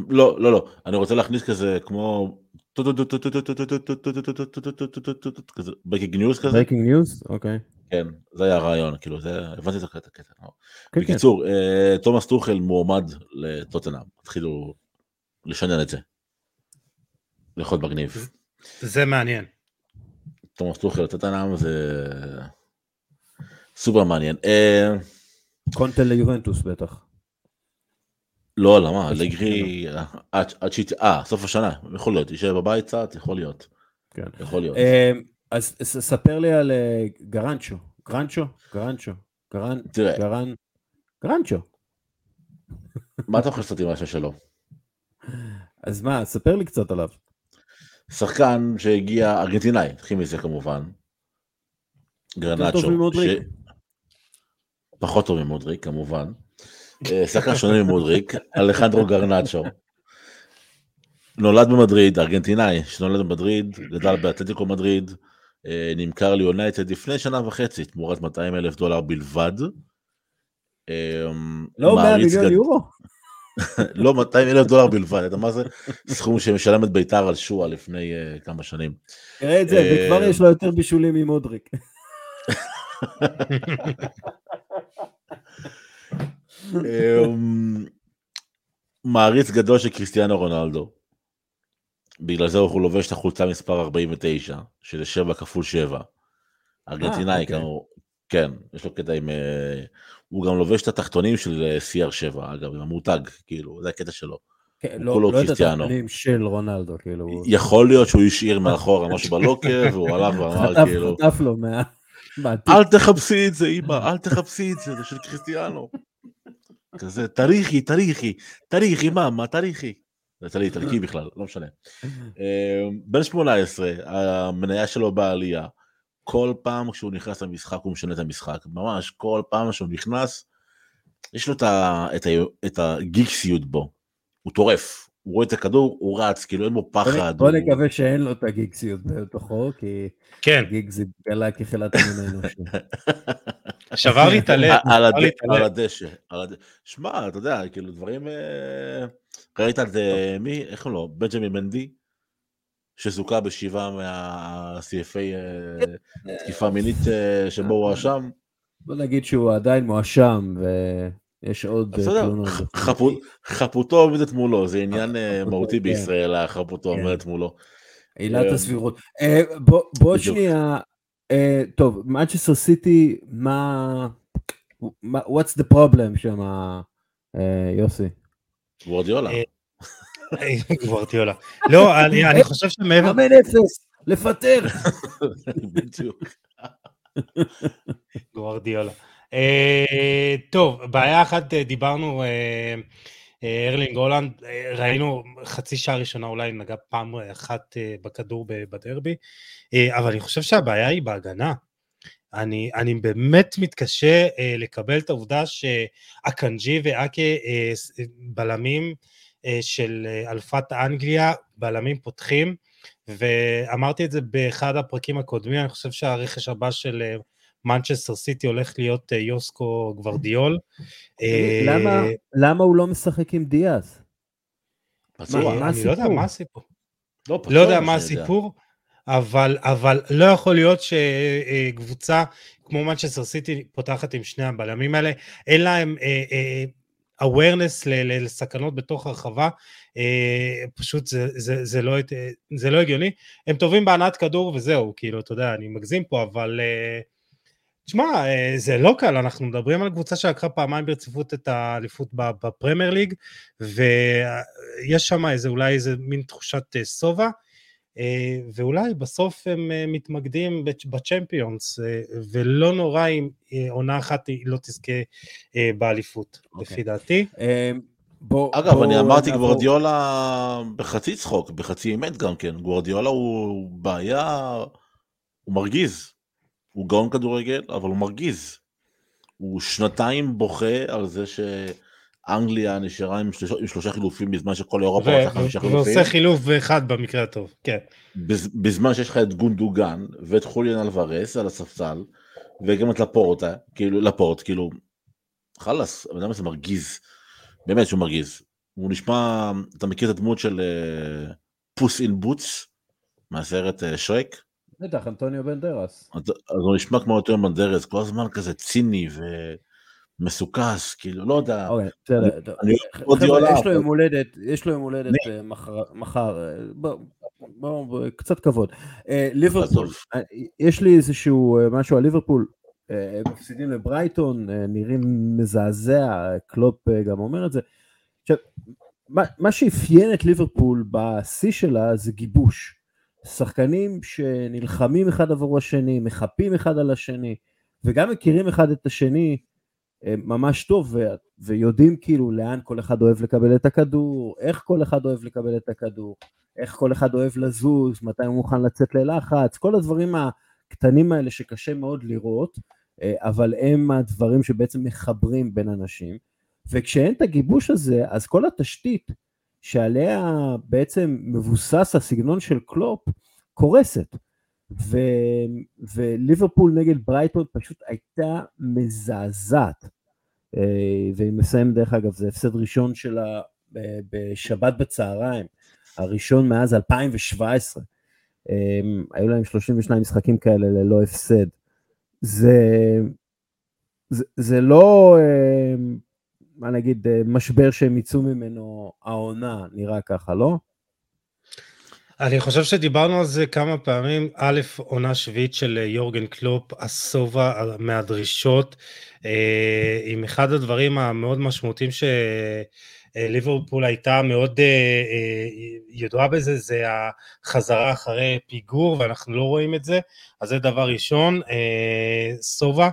לא, לא, לא, אני רוצה להכניס כזה כמו... ברייקינג ניוז כזה. ברייקינג ניוז? אוקיי. כן, זה היה הרעיון, כאילו, זה, הבנתי את הקטע. בקיצור, תומאס טוחל מועמד לטוטנאם, התחילו לשנן את זה. לאכול מגניב. זה מעניין. תומאס טוחל לטוטנאם זה סופר מעניין. קונטל ליובנטוס בטח. לא, למה? לגרי, עד שהיא, אה, סוף השנה, יכול להיות, יישאר בבית קצת, יכול להיות. כן. יכול להיות. אה, אז ספר לי על אה, גרנצ'ו, גרנצ'ו, גרנצ'ו, גרנ... תראה. גרנ... גרנצ'ו. מה אתה חושב עם השם שלו? אז מה, ספר לי קצת עליו. שחקן שהגיע, ארגנטינאי, נתחיל מזה כמובן. גרנצ'ו. פחות טוב ממודריק כמובן. אה, שחקן שונה ממודריק, אלחנדרו גרנצ'ו. נולד במדריד, ארגנטינאי שנולד במדריד, גדל באתלטיקו מדריד, אה, נמכר ליונייטד לפני שנה וחצי תמורת 200 אלף דולר בלבד. אה, לא 100 מיליון גד... יורו? לא 200 אלף דולר בלבד, אתה מה זה סכום שמשלם את ביתר על שואה לפני uh, כמה שנים. תראה את זה, וכבר יש לו יותר בישולים ממודריק. אמ, מעריץ גדול של קריסטיאנו רונלדו. בגלל זה הוא לובש את החולצה מספר 49, שזה 7 כפול 7. ארגנטינאי, אה, אוקיי. כן, יש לו קטע עם... אה, הוא גם לובש את התחתונים של אה, CR7, אגב, עם המותג, כאילו, זה הקטע שלו. כן, לא, לא את התחתונים של רונלדו, כאילו. יכול להיות שהוא השאיר מאחורה משהו בלוקר, והוא הלך ואמר, כאילו... חטף לו מה... אל תחפשי את זה, אמא, אל תחפשי את זה, זה של קריסטיאנו. כזה, תריכי, תריכי, תריכי, מה, תריכי. זה איטלקי בכלל, לא משנה. אמ, בן 18, המניה שלו בעלייה. כל פעם כשהוא נכנס למשחק הוא משנה את המשחק, ממש כל פעם שהוא נכנס, יש לו את הגיקסיות בו, הוא טורף, הוא רואה את הכדור, הוא רץ, כאילו אין בו פחד. בוא נקווה שאין לו את הגיקסיות בתוכו, כי כן. זה גלה כחילת המין האנושי. שבר לי את הלב. על הדשא. שמע, אתה יודע, כאילו דברים... אה, ראית את מי, איך הוא לא, בנג'מי מנדי, שזוכה בשבעה מהסעיפי אה, תקיפה מינית אה, שבו הוא הואשם. בוא נגיד שהוא עדיין מואשם, יש עוד תלונות. חפותו עומדת מולו, זה עניין מהותי כן. בישראל, החפותו כן. עומדת מולו. עילת הסבירות. בוא שנייה, טוב, מנצ'סטר סיטי, מה... what's the problem שם, יוסי? גוורדיולה. גוורדיולה. לא, אני חושב שמעבר... מאמן אפס, לפטר. בדיוק. גוורדיולה. טוב, בעיה אחת דיברנו, ארלינג הולנד, ראינו חצי שעה ראשונה אולי נגע פעם אחת בכדור בדרבי, אבל אני חושב שהבעיה היא בהגנה. אני, אני באמת מתקשה אה, לקבל את העובדה שאקנג'י ואקה אה, בלמים אה, של אה, אלפת אנגליה, בלמים פותחים, ואמרתי את זה באחד הפרקים הקודמים, אני חושב שהרכש הבא של אה, מנצ'סטר סיטי הולך להיות אה, יוסקו גוורדיול. אה, למה, למה הוא לא משחק עם דיאז? פצוע, אני לא יודע מה הסיפור. לא, לא יודע מה הסיפור. אבל, אבל לא יכול להיות שקבוצה כמו מנצ'סטר סיטי פותחת עם שני הבלמים האלה, אין להם אה, אה, awareness לסכנות בתוך הרחבה, אה, פשוט זה, זה, זה, לא, זה לא הגיוני. הם טובים בהנעת כדור וזהו, כאילו, אתה יודע, אני מגזים פה, אבל... אה, תשמע, אה, זה לא קל, אנחנו מדברים על קבוצה שלקחה פעמיים ברציפות את האליפות בפרמייר ליג, ויש שם איזה, אולי איזה מין תחושת שובע, ואולי בסוף הם מתמקדים בצ'מפיונס, ולא נורא אם עונה אחת היא לא תזכה באליפות, okay. לפי אוקיי. דעתי. בוא, אגב, בוא אני אמרתי נעבור. גוורדיולה בחצי צחוק, בחצי אמת גם כן. גוורדיולה הוא בעיה, הוא מרגיז. הוא גאון כדורגל, אבל הוא מרגיז. הוא שנתיים בוכה על זה שאנגליה נשארה עם שלושה, עם שלושה חילופים בזמן שכל אירופה עושה חמישה חילופים. ועושה חילוף אחד במקרה הטוב, כן. בזמן שיש לך את גונדוגן ואת חוליאן אלוורס על הספסל, וגם את לפורטה, כאילו, לפורט, כאילו, חלאס, הבן אדם הזה מרגיז. באמת שהוא מרגיז. הוא נשמע, אתה מכיר את הדמות של פוס אין בוטס מהסרט אה, שרק? בטח, אנטוניו בנדרס. אז, הוא נשמע כמו אנטוניו בנדרס, כל הזמן כזה ציני ומסוכסך, כאילו, לא יודע. אוקיי, בסדר. יש לו יום הולדת, יש לו יום הולדת אה, מחר, אה, בואו, קצת כבוד. ליברפול, יש לי איזשהו משהו על ליברפול, מפסידים לברייטון, נראים מזעזע, קלופ גם אומר את זה. עכשיו, מה שאפיין את ליברפול בשיא שלה זה גיבוש. שחקנים שנלחמים אחד עבור השני, מחפים אחד על השני, וגם מכירים אחד את השני ממש טוב, ו- ויודעים כאילו לאן כל אחד אוהב לקבל את הכדור, איך כל אחד אוהב לקבל את הכדור, איך כל אחד אוהב לזוז, מתי הוא מוכן לצאת ללחץ, כל הדברים הקטנים האלה שקשה מאוד לראות, אה, אבל הם הדברים שבעצם מחברים בין אנשים, וכשאין את הגיבוש הזה, אז כל התשתית שעליה בעצם מבוסס הסגנון של קלופ, קורסת. ו... וליברפול נגד ברייטון פשוט הייתה מזעזעת. אה, והיא מסיים דרך אגב, זה הפסד ראשון שלה אה, בשבת בצהריים, הראשון מאז 2017. היו להם 32 משחקים כאלה ללא הפסד. זה, זה, זה לא, אה, מה נגיד, אה, משבר שהם יצאו ממנו העונה, נראה ככה, לא? אני חושב שדיברנו על זה כמה פעמים, א', עונה שביעית של אה, יורגן קלופ, השובע מהדרישות, עם אחד הדברים המאוד משמעותיים ש... אה, ליברפול הייתה מאוד אה, אה, ידועה בזה, זה החזרה אחרי פיגור, ואנחנו לא רואים את זה, אז זה דבר ראשון. סובה,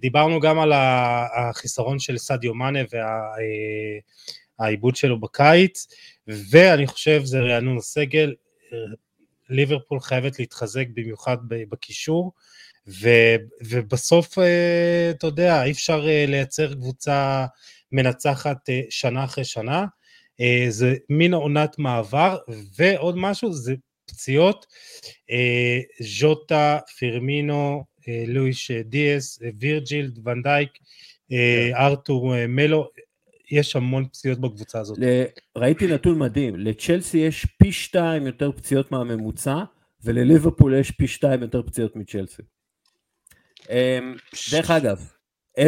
דיברנו גם על החיסרון של סדיו מאנה והעיבוד שלו בקיץ, ואני חושב זה רענון הסגל, ליברפול חייבת להתחזק במיוחד בקישור, ובסוף, אתה יודע, אי אפשר לייצר קבוצה מנצחת אה, שנה אחרי שנה. אה, זה מין עונת מעבר, ועוד משהו, זה פציעות. אה, ז'וטה, פירמינו, לואיש דיאס, וירג'יל, ונדייק, כן. ארתור מלו, יש המון פציעות בקבוצה הזאת. ראיתי נתון מדהים, לצ'לסי יש פי שתיים יותר פציעות מהממוצע, ולליברפול יש פי שתיים יותר פציעות מצ'לסי. דרך אגב,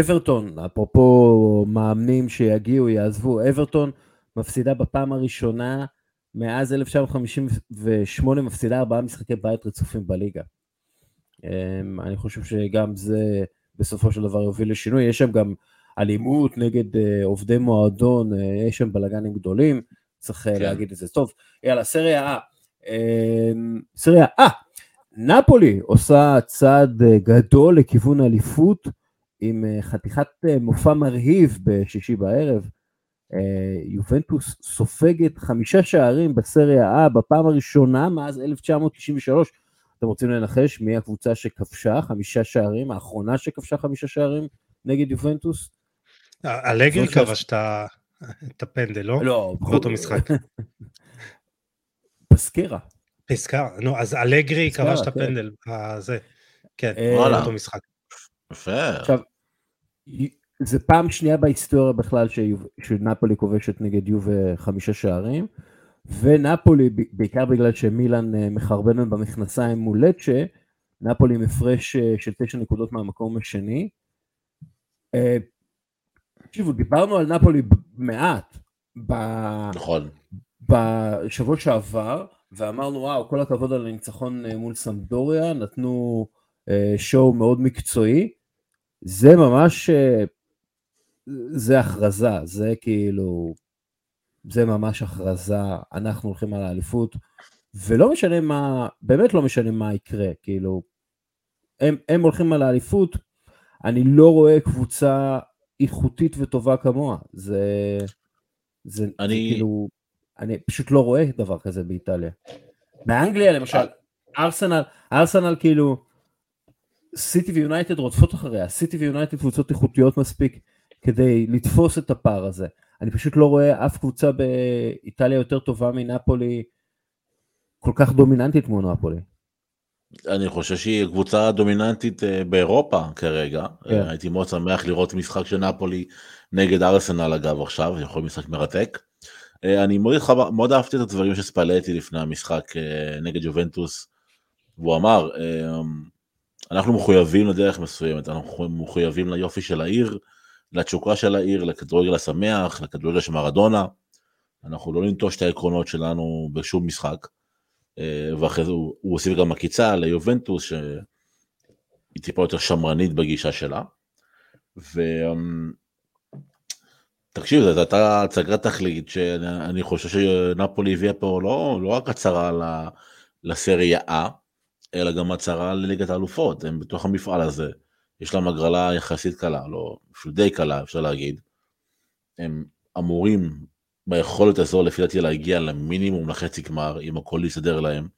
אברטון, אפרופו מאמנים שיגיעו, יעזבו, אברטון מפסידה בפעם הראשונה מאז 1958, מפסידה ארבעה משחקי בית רצופים בליגה. אמ, אני חושב שגם זה בסופו של דבר יוביל לשינוי, יש שם גם אלימות נגד אה, עובדי מועדון, אה, יש שם בלאגנים גדולים, צריך אה, כן. להגיד את זה. טוב, יאללה, סריה אה, סריה אה, נפולי עושה צעד גדול לכיוון אליפות, עם אה, חתיכת אה, מופע מרהיב בשישי בערב. אה, יובנטוס סופגת חמישה שערים בסריה A בפעם הראשונה מאז 1993. אתם רוצים לנחש מי הקבוצה שכבשה חמישה שערים, האחרונה שכבשה חמישה שערים נגד יובנטוס? אלגרי כבש את הפנדל, לא? לא. באותו משחק. פסקרה. פסקרה, נו, אז אלגרי כבש את כן. הפנדל, זה, כן, באותו משחק. יפה. עכשיו, זה פעם שנייה בהיסטוריה בכלל שנפולי כובשת נגד יובה חמישה שערים, ונפולי, בעיקר בגלל שמילאן אה, מחרבנת במכנסיים מול לצ'ה, נפולי עם הפרש אה, של תשע נקודות מהמקום השני. אה, תקשיבו, דיברנו על נפולי מעט נכון. בשבוע שעבר, ואמרנו וואו, כל הכבוד על הניצחון מול סמדוריה, נתנו שואו מאוד מקצועי. זה ממש, זה הכרזה, זה כאילו, זה ממש הכרזה, אנחנו הולכים על האליפות, ולא משנה מה, באמת לא משנה מה יקרה, כאילו, הם, הם הולכים על האליפות, אני לא רואה קבוצה איכותית וטובה כמוה, זה, זה, אני... זה כאילו, אני פשוט לא רואה דבר כזה באיטליה. באנגליה למשל, ארסנל, ארסנל כאילו, סיטי ויונייטד רודפות אחריה, סיטי ויונייטד קבוצות איכותיות מספיק כדי לתפוס את הפער הזה. אני פשוט לא רואה אף קבוצה באיטליה יותר טובה מנפולי, כל כך דומיננטית כמו נפולי. אני חושב שהיא קבוצה דומיננטית אה, באירופה כרגע. כן. אה, הייתי מאוד שמח לראות משחק של נפולי נגד ארסנל אגב עכשיו, יכול להיות משחק מרתק. אה, אני מאוד, מאוד אהבתי את הדברים שספלטי לפני המשחק נגד יובנטוס, והוא אמר, אנחנו מחויבים לדרך מסוימת, אנחנו מחויבים ליופי של העיר, לתשוקה של העיר, לכדורגל השמח, לכדורגל של מרדונה. אנחנו לא ננטוש את העקרונות שלנו בשום משחק. אה, ואחרי זה הוא, הוסיף גם עקיצה ליובנטוס שהיא טיפה יותר שמרנית בגישה שלה. ותקשיב, זו הייתה הצגה תכלית שאני חושב שנפולי הביאה פה לא, לא רק הצהרה לסריה A, אלא גם הצהרה לליגת האלופות, הם בתוך המפעל הזה, יש להם הגרלה יחסית קלה, לא, די קלה אפשר להגיד, הם אמורים ביכולת הזו לפי דעתי להגיע למינימום לחצי גמר, אם הכל יסתדר להם.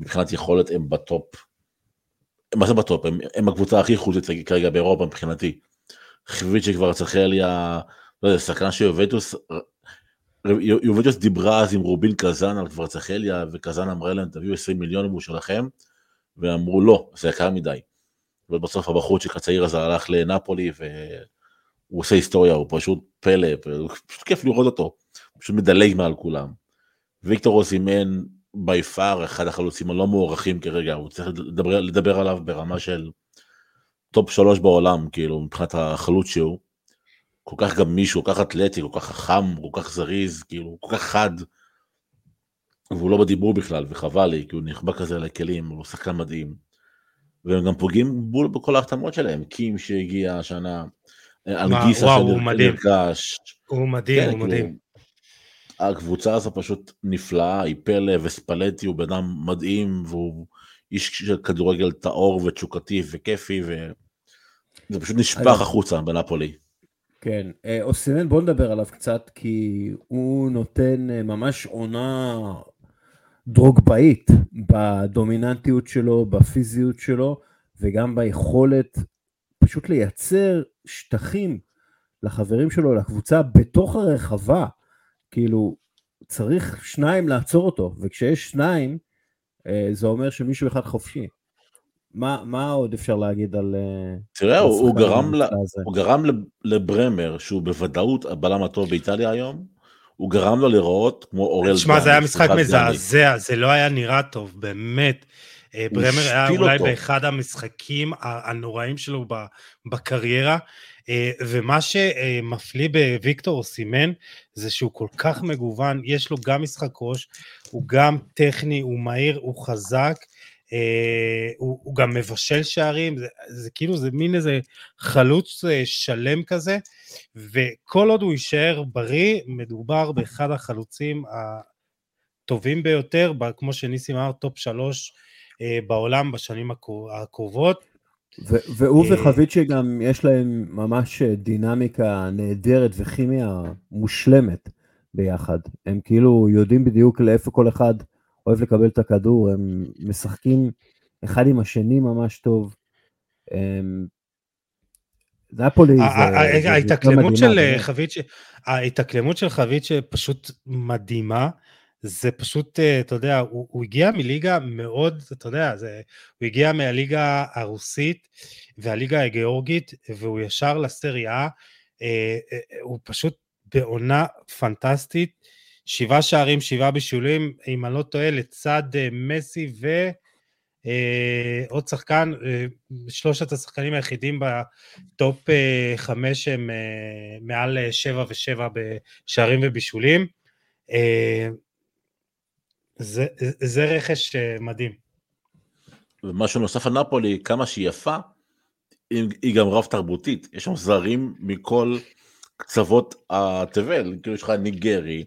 מבחינת יכולת הם בטופ. מה זה בטופ? הם, הם הקבוצה הכי חוזית כרגע באירופה מבחינתי. חיווית שכבר צחליה, לא יודע, שחקן של יובטוס, דיברה אז עם רובין קזן על כבר צחליה, וקזן אמרה להם תביאו 20 מיליון הוא שלכם, ואמרו לא, זה יקר מדי. ובסוף הבחורצ'יק הצעיר הזה הלך לנפולי, והוא עושה היסטוריה, הוא פשוט פלא, פשוט כיף לראות אותו. פשוט מדלג מעל כולם. ויקטור אוסימן by far אחד החלוצים הלא מוערכים כרגע, הוא צריך לדבר, לדבר עליו ברמה של טופ שלוש בעולם, כאילו, מבחינת החלוץ שהוא. כל כך גמיש, כל כך אתלטי, כל כך חכם, כל כך זריז, כאילו, כל כך חד. והוא לא בדיבור בכלל, וחבל לי, כי הוא נחבא כזה לכלים, הוא שחקן מדהים. והם גם פוגעים בול בכל ההחתמות שלהם, קים שהגיע השנה, אלגיסה שנרכש. הוא מדהים, כן, הוא מדהים. הקבוצה הזו פשוט נפלאה, היא פלא וספלטי הוא בן אדם מדהים והוא איש של כדורגל טהור ותשוקתי וכיפי וזה פשוט נשפך החוצה בנפולי. כן, אה, אוסימן בוא נדבר עליו קצת כי הוא נותן אה, ממש עונה דרוגבאית בדומיננטיות שלו, בפיזיות שלו וגם ביכולת פשוט לייצר שטחים לחברים שלו, לקבוצה בתוך הרחבה. כאילו, צריך שניים לעצור אותו, וכשיש שניים, אה, זה אומר שמישהו אחד חופשי. מה, מה עוד אפשר להגיד על... אה, תראה, הוא, הוא, גרם ל, הוא גרם לברמר, שהוא בוודאות הבלם הטוב באיטליה היום, הוא גרם לו לראות כמו אורל... תשמע, זה היה משחק מזעזע, זה לא היה נראה טוב, באמת. אה, ברמר היה אולי אותו. באחד המשחקים הנוראים שלו בקריירה. אה, ומה שמפליא בוויקטור סימן זה שהוא כל כך מגוון, יש לו גם משחק ראש, הוא גם טכני, הוא מהיר, הוא חזק, אה, הוא, הוא גם מבשל שערים, זה, זה כאילו זה מין איזה חלוץ אה, שלם כזה, וכל עוד הוא יישאר בריא, מדובר באחד החלוצים הטובים ביותר, כמו שניסים אמר, טופ שלוש בעולם בשנים הקרובות. והוא אה, וחביצ'ה גם יש להם ממש דינמיקה נהדרת וכימיה מושלמת ביחד. הם כאילו יודעים בדיוק לאיפה כל אחד אוהב לקבל את הכדור, הם משחקים אחד עם השני ממש טוב. נפולי זה... ההתאקלמות של חביצ'י, ההתאקלמות של חביצ'י פשוט מדהימה. זה פשוט, אה, אתה יודע, הוא, הוא הגיע מליגה מאוד, אתה יודע, זה, הוא הגיע מהליגה הרוסית והליגה הגיאורגית, והוא ישר לסריה, אה, אה, הוא פשוט בעונה פנטסטית, שבעה שערים, שבעה בישולים, אם אני לא טועה, לצד מסי ו... עוד שחקן, אה, שלושת השחקנים היחידים בטופ אה, חמש הם מעל שבע ושבע בשערים ובישולים. אה, זה, זה רכש אה, מדהים. ומשהו נוסף על נפולי, כמה שהיא יפה, היא גם רב תרבותית, יש שם זרים מכל קצוות התבל, כאילו יש לך ניגרי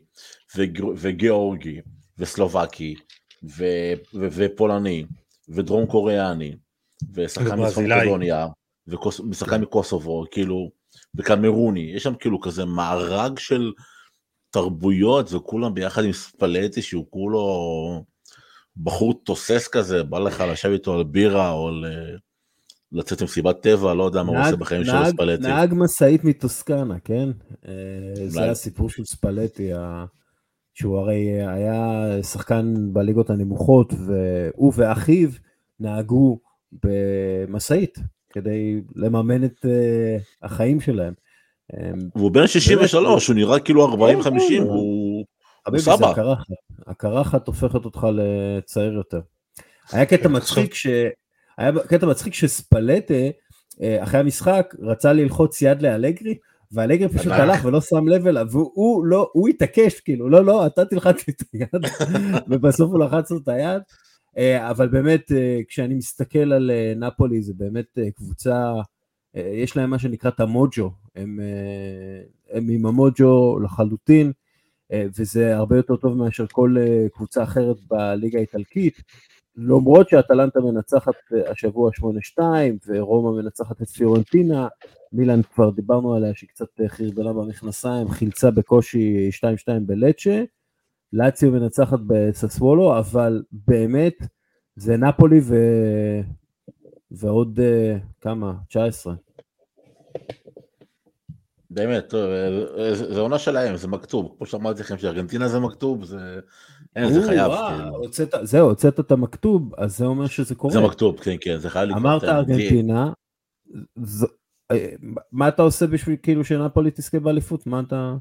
וגר- וגיאורגי וסלובקי ו- ו- ופולני ודרום קוריאני ושחקן מצפון. מקדוניה ושחקן מקוסובו, כאילו, וקמרוני, יש שם כאילו כזה מארג של תרבויות וכולם ביחד עם ספלטי שהוא כולו בחור תוסס כזה, בא לך לשבת איתו על בירה או ל- לצאת למסיבת טבע, לא יודע מה הוא עושה בחיים נהג- ספלטי. נהג משאית מטוסקנה, כן? אה, זה. הסיפור של ספלטי, שהוא הרי היה שחקן בליגות הנמוכות, והוא ואחיו נהגו במשאית כדי לממן את אה, החיים שלהם. אה, והוא בן 63, הוא נראה כאילו 40-50, כן, כן. הוא סבא. הקרחת. הופכת אותך לצעיר יותר. היה קטע מצחיק ש... היה קטע מצחיק שספלטה, אה, אחרי המשחק, רצה ללחוץ יד לאלגרי, ואלגרי פשוט. הלך ולא שם לב אליו, והוא לא, הוא התעקש, כאילו, לא, לא, אתה תלחץ לי את היד, ובסוף הוא לחץ לו את היד. אה, אבל באמת, אה, כשאני מסתכל על נפולי, זה באמת קבוצה, יש להם מה שנקרא את המוג'ו, הם, אה, הם עם המוג'ו לחלוטין. אה, וזה הרבה יותר טוב מאשר כל אה, קבוצה אחרת בליגה האיטלקית. למרות שאטלנטה מנצחת אה, השבוע 8-2 ורומא מנצחת את פיורנטינה, מילאן כבר דיברנו עליה שהיא קצת אה, חרבנה במכנסיים, חילצה בקושי 2-2 בלצ'ה, לאציו מנצחת בססוולו, אבל באמת זה נפולי ו... ועוד אה, כמה? 19. באמת, טוב, אה, זה זה עונה שלהם, זה מכתוב, כמו שאמרתי לכם שארגנטינה זה מכתוב, זה אין, זה חייב, כאילו. זהו, הוצאת את המכתוב, אז זה אומר שזה קורה. זה מכתוב, כן, כן, זה חייב לקרות. אמרת. ארגנטינה, אה, מה אתה עושה בשביל כאילו שנפולי תזכה באליפות? מה אתה...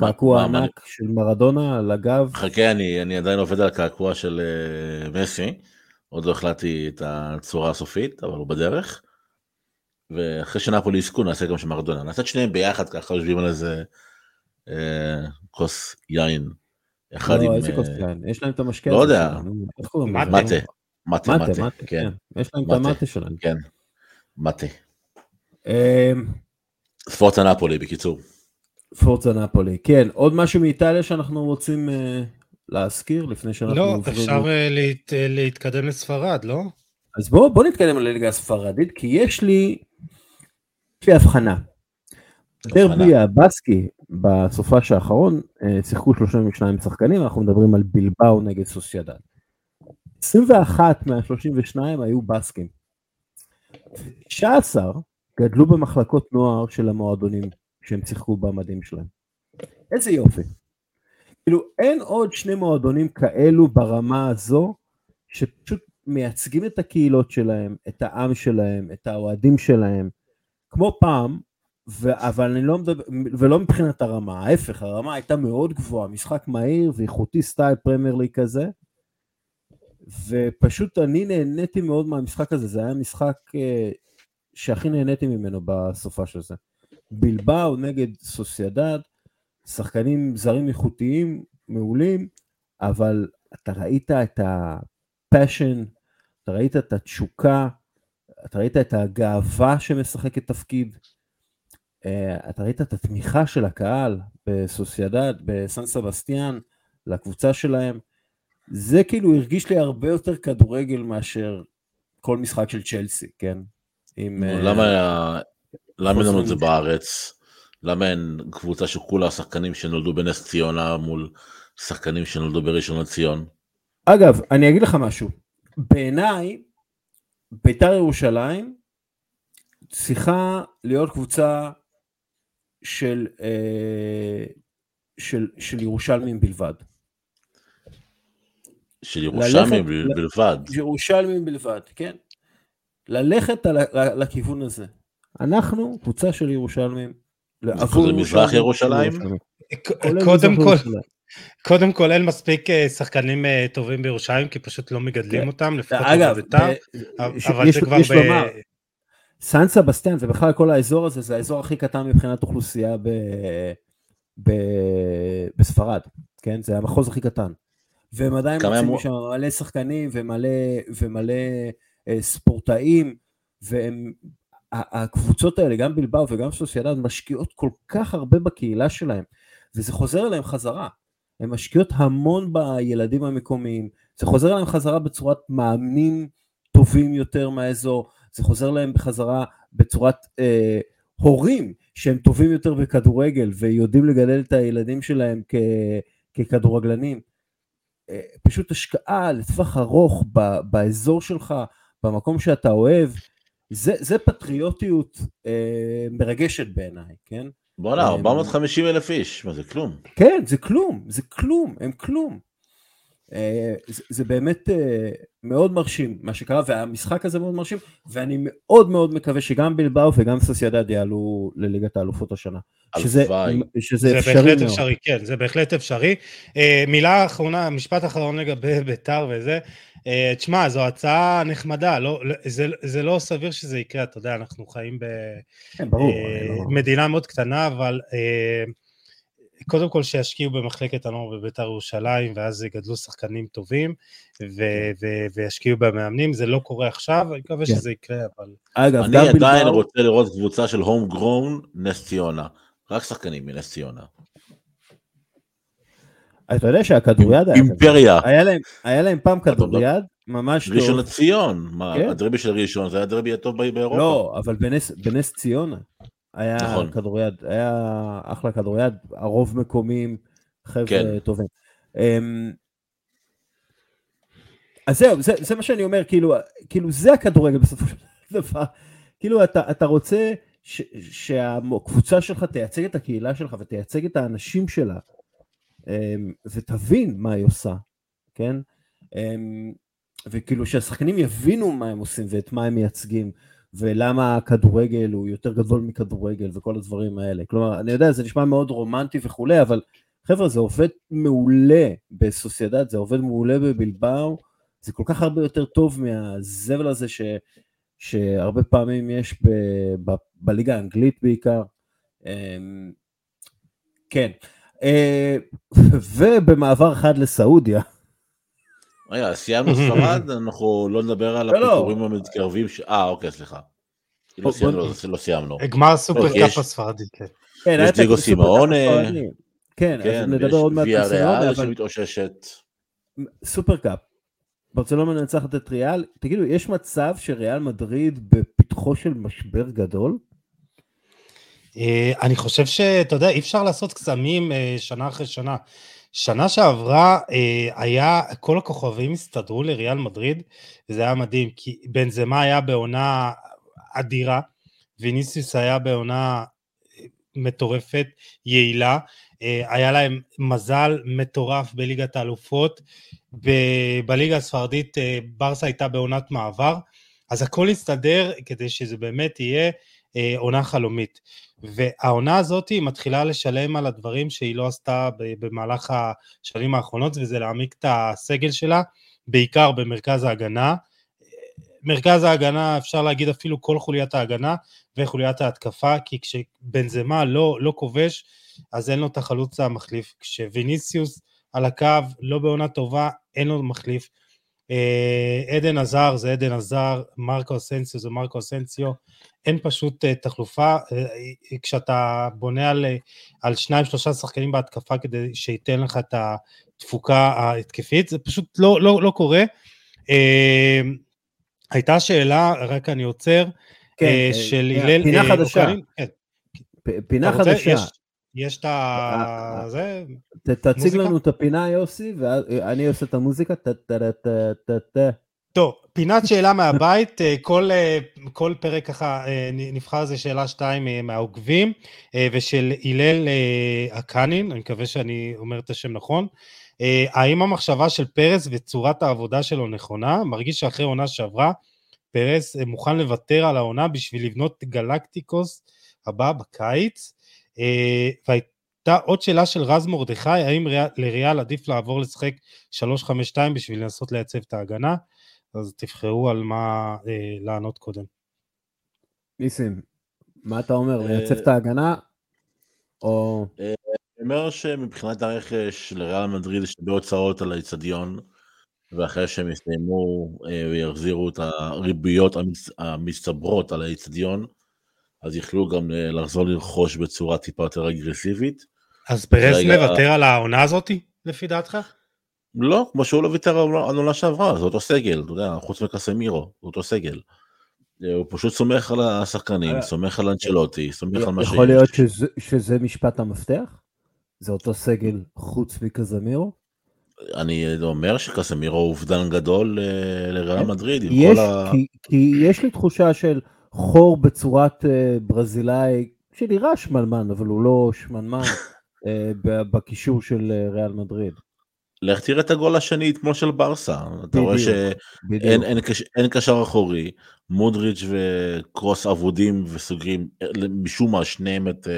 קעקוע ענק של מרדונה על הגב? חכה, אני, אני עדיין עובד על הקעקוע של uh, מסי, עוד לא החלטתי את הצורה הסופית, אבל הוא בדרך. ואחרי שנפולי יזכו נעשה גם של מרדונה. נעשה את שניהם ביחד, ככה יושבים על איזה אה, כוס יין. אחד עם... לא, איזה אה, כוס יין? יש להם את המשקה לא יודע. מטה. מטה, מטה, כן, כן. יש להם את מטה. המטה שלהם. כן, מטה. אמ, ספורטה נפולי, בקיצור. פורצה נפולי, כן. עוד משהו מאיטליה שאנחנו רוצים אה, להזכיר לפני שאנחנו לא, עוברים- אפשר אה, להת- אה, להתקדם לספרד, לא? אז בואו בוא נתקדם לליגה הספרדית, כי יש לי, יש לי הבחנה. דרבי הבסקי בסופש האחרון אה, שיחקו 32 שחקנים, אנחנו מדברים על בלבאו נגד סוסיידד. 21 מה-32 היו בסקים. 19 גדלו במחלקות נוער של המועדונים שהם שיחקו במדים שלהם. איזה יופי. כאילו אין עוד שני מועדונים כאלו ברמה הזו, שפשוט מייצגים את הקהילות שלהם, את העם שלהם, את האוהדים שלהם, כמו פעם, ו- אבל אני לא מדבר, ולא מבחינת הרמה, ההפך, הרמה הייתה מאוד גבוהה, משחק מהיר ואיכותי סטייל פרמייר ליג כזה, ופשוט אני נהניתי מאוד מהמשחק הזה, זה היה משחק אה, שהכי נהניתי ממנו בסופ"ש הזה. בילבאו נגד סוסיידד, שחקנים זרים איכותיים, מעולים, אבל אתה ראית את הפאשן, אתה ראית את התשוקה, אתה ראית את הגאווה שמשחקת תפקיד, אה, אתה ראית את התמיכה של הקהל בסוסיידד, בסן סבסטיאן, לקבוצה שלהם. זה כאילו הרגיש לי הרבה יותר כדורגל מאשר כל משחק של צ'לסי, כן? עם, אה, למה היה- למה אין לנו את זה בארץ? למה אין קבוצה שכולה שחקנים שנולדו בנס ציונה מול שחקנים שנולדו בראשון לציון? אגב, אני אגיד לך משהו. בעיניי, בית"ר ירושלים צריכה להיות קבוצה של, אה, של, של ירושלמים בלבד. של ירושלמים ללכת- בלבד. ירושלמים בלבד, כן. ללכת על, לכיוון הזה. אנחנו קבוצה של ירושלמים. עבור כולל מזרח ירושלים? קודם כל. קודם כל אין מספיק אה, שחקנים אה, טובים בירושלים, כי פשוט לא מגדלים כן. אותם, לפחות אגב, בביתר, ב- ש- אבל יש- זה כבר יש ב... לומר, סן סבסטיאן ובכלל כל האזור הזה זה האזור הכי קטן מבחינת אוכלוסייה ב, ב, בספרד, כן? זה המחוז הכי קטן. והם עדיין מוצאים שם מלא שחקנים ומלא, ומלא אה, ספורטאים, והם, הקבוצות האלה, גם בלבאו וגם סוסיידד, משקיעות כל כך הרבה בקהילה שלהם, וזה חוזר אליהם חזרה. הן משקיעות המון בילדים המקומיים, זה חוזר אליהם חזרה בצורת מאמנים טובים יותר מהאזור, זה חוזר להם בחזרה בצורת אה, הורים שהם טובים יותר בכדורגל ויודעים לגדל את הילדים שלהם כ, ככדורגלנים. אה, פשוט השקעה לטווח ארוך ב, באזור שלך, במקום שאתה אוהב, זה, זה פטריוטיות אה, מרגשת בעיניי, כן? בואנה, אה, 450 אלף איש, מה זה כלום. כן, זה כלום, זה כלום, הם כלום. אה, זה, זה באמת אה, מאוד מרשים מה שקרה, והמשחק הזה מאוד מרשים, ואני מאוד מאוד מקווה שגם בלבאו וגם סוסיידד יעלו לליגת האלופות השנה. שזה. שזה זה אפשרי בהחלט מאוד. אפשרי, כן, זה בהחלט אפשרי. אה, מילה אחרונה, משפט אחרון לגבי ביתר וזה. אה, תשמע, זו הצעה נחמדה, לא, לא- זה, זה לא סביר שזה יקרה, אתה יודע, אנחנו חיים כן. במדינה אני לא- מאוד קטנה, אבל אה, קודם כל שישקיעו במחלקת הנוער בביתר ירושלים, ואז יגדלו שחקנים טובים, ו- ו- וישקיעו במאמנים, זה לא קורה עכשיו, אני מקווה כן. שזה יקרה, אבל... אגב, אני עדיין רוצה לראות קבוצה של הום גרון נס ציונה. רק שחקנים מנס ציונה. אתה יודע שהכדוריד היה. אימפריה. היה להם, היה להם פעם כדוריד ממש ראשון טוב. לציון. מה, כן. הדרבי של ראשון זה הדרבי הטוב באירופה. לא, אבל בנס, בנס ציונה היה נכון. כדוריד, היה אחלה כדוריד, הרוב מקומיים, חבר'ה כן. טובים. אמ, אז זהו, זה, זה מה שאני אומר, כאילו, כאילו זה הכדורגל בסופו של דבר. כאילו אתה, אתה רוצה ש, שהקבוצה שלך תייצג את הקהילה שלך ותייצג את האנשים שלה, ותבין מה היא עושה, כן? אמ, וכאילו שהשחקנים יבינו מה הם עושים ואת מה הם מייצגים. ולמה הכדורגל הוא יותר גדול מכדורגל וכל הדברים האלה. כלומר, אני יודע, זה נשמע מאוד רומנטי וכולי, אבל חבר'ה, זה עובד מעולה בסוסיידד, זה עובד מעולה בבלבאו, זה כל כך הרבה יותר טוב מהזבל הזה ש, שהרבה פעמים יש ב, ב, בליגה האנגלית בעיקר. אמ, כן. אה, ובמעבר אחד לסעודיה, רגע, סיימנו ספרד, אנחנו לא נדבר על לא, לא. הפיטורים המתקרבים. אה, אוקיי, סליחה. לא סיימנו, לא-. גמר סופר יש- קאפ הספרדי, כן. כן, יש דיגו סימאונה. כן, כן, אז נדבר עוד מעט על סימאונה, שמתאוששת. סופר קאפ. ברצלונה מנצחת את ריאל, תגידו, יש מצב שריאל מדריד בפתחו של משבר גדול? אה, אני חושב שאתה יודע, אי אפשר לעשות קסמים אה, שנה אחרי שנה. שנה שעברה אה, היה, כל הכוכבים הסתדרו לריאל מדריד, וזה היה מדהים, כי בנזמה היה בעונה אדירה, ויניסיוס היה בעונה מטורפת, יעילה, היה להם מזל מטורף בליגת האלופות, בליגה הספרדית ברסה הייתה בעונת מעבר, אז הכל הסתדר כדי שזה באמת יהיה עונה חלומית. והעונה הזאת היא מתחילה לשלם על הדברים שהיא לא עשתה במהלך השנים האחרונות, וזה להעמיק את הסגל שלה, בעיקר במרכז ההגנה. מרכז ההגנה, אפשר להגיד אפילו כל חוליית ההגנה וחוליית ההתקפה, כי כשבנזמה לא, לא כובש, אז אין לו את החלוץ המחליף. כשוויניסיוס על הקו, לא בעונה טובה, אין לו מחליף. אה, עדן עזר זה עדן עזר, מרקו אסנסיו זה מרקו אסנסיו, אין פשוט אה, תחלופה, אה, כשאתה בונה על, אה, על שניים שלושה שחקנים בהתקפה כדי שייתן לך את התפוקה ההתקפית, זה פשוט לא, לא, לא קורה. אה, הייתה שאלה, רק אני עוצר, כן, אה, אה, של אה, הלל פינה אה, חדשה. כן. פינה רוצה? חדשה. יש, יש את ה... אה, זה, ת- תציג מוזיקה? לנו את הפינה יוסי, ואני עושה את המוזיקה. טה טה טה טה טה. טוב, פינת שאלה מהבית, אה, כל, אה, כל פרק ככה אה, נבחר איזה שאלה שתיים מהעוקבים, ושל הלל הקנין, אני מקווה שאני אומר את השם נכון. האם המחשבה של פרס וצורת העבודה שלו נכונה? מרגיש שאחרי עונה שעברה, פרס מוכן לוותר על העונה בשביל לבנות גלקטיקוס הבא בקיץ. אה, והי- הייתה עוד שאלה של רז מרדכי, האם לריאל עדיף לעבור לשחק 3-5-2 בשביל לנסות לייצב את ההגנה? אז תבחרו על מה אה, לענות קודם. ניסים, מה אתה אומר, לייצב את ההגנה? או... אני אומר שמבחינת הרכש לריאל מדריד יש הרבה הוצאות על האיצטדיון, ואחרי שהם יסיימו ויחזירו את הריביות המצטברות על האיצטדיון, אז יכלו גם לחזור לרכוש בצורה טיפה יותר אגרסיבית. אז פרס מוותר על העונה הזאתי, לפי דעתך? לא, כמו שהוא לא ויתר על העונה שעברה, זה אותו סגל, אתה יודע, חוץ מקסמירו, זה אותו סגל. הוא פשוט סומך על השחקנים, סומך על אנצ'לוטי, סומך על מה שיש. יכול להיות שזה משפט המפתח? זה אותו סגל חוץ מקזמירו? אני אומר שקסמירו הוא אובדן גדול לריאל כן. מדריד. יש, ה... כי, כי יש לי תחושה של חור בצורת ברזילאי, שנראה שמנמן, אבל הוא לא שמנמן, בקישור של ריאל מדריד. לך תראה את הגול השני אתמול של ברסה, אתה רואה שאין אין, אין קשר אחורי, מודריץ' וקרוס אבודים וסוגרים משום מה שניהם את uh,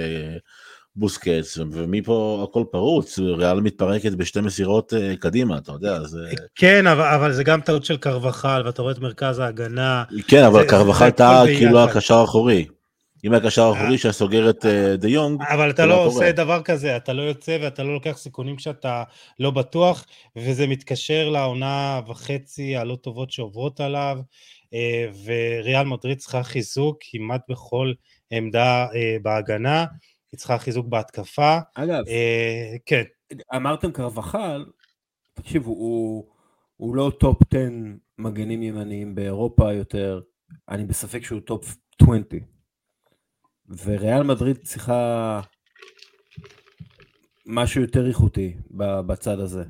בוסקץ, ומפה הכל פרוץ, ריאל מתפרקת בשתי מסירות uh, קדימה, אתה יודע, זה... כן, אבל, אבל זה גם טעות של קרבחל, ואתה רואה את מרכז ההגנה. כן, אבל קרבחל טעה כאילו הקשר האחורי. אם היה קשר אחורי שהיה סוגר את אה, דה יונג, אבל אתה לא עושה דבר כזה, אתה לא יוצא ואתה לא לוקח סיכונים כשאתה לא בטוח, וזה מתקשר לעונה וחצי הלא טובות שעוברות עליו, אה, וריאל מדריד צריכה חיזוק כמעט בכל עמדה אה, בהגנה, היא צריכה חיזוק בהתקפה. אגב, כן. אמרתם קרבחל, תקשיבו, הוא, הוא לא טופ 10 מגנים ימניים באירופה יותר, אני בספק שהוא טופ 20. וריאל מדריד צריכה משהו יותר איכותי בצד הזה.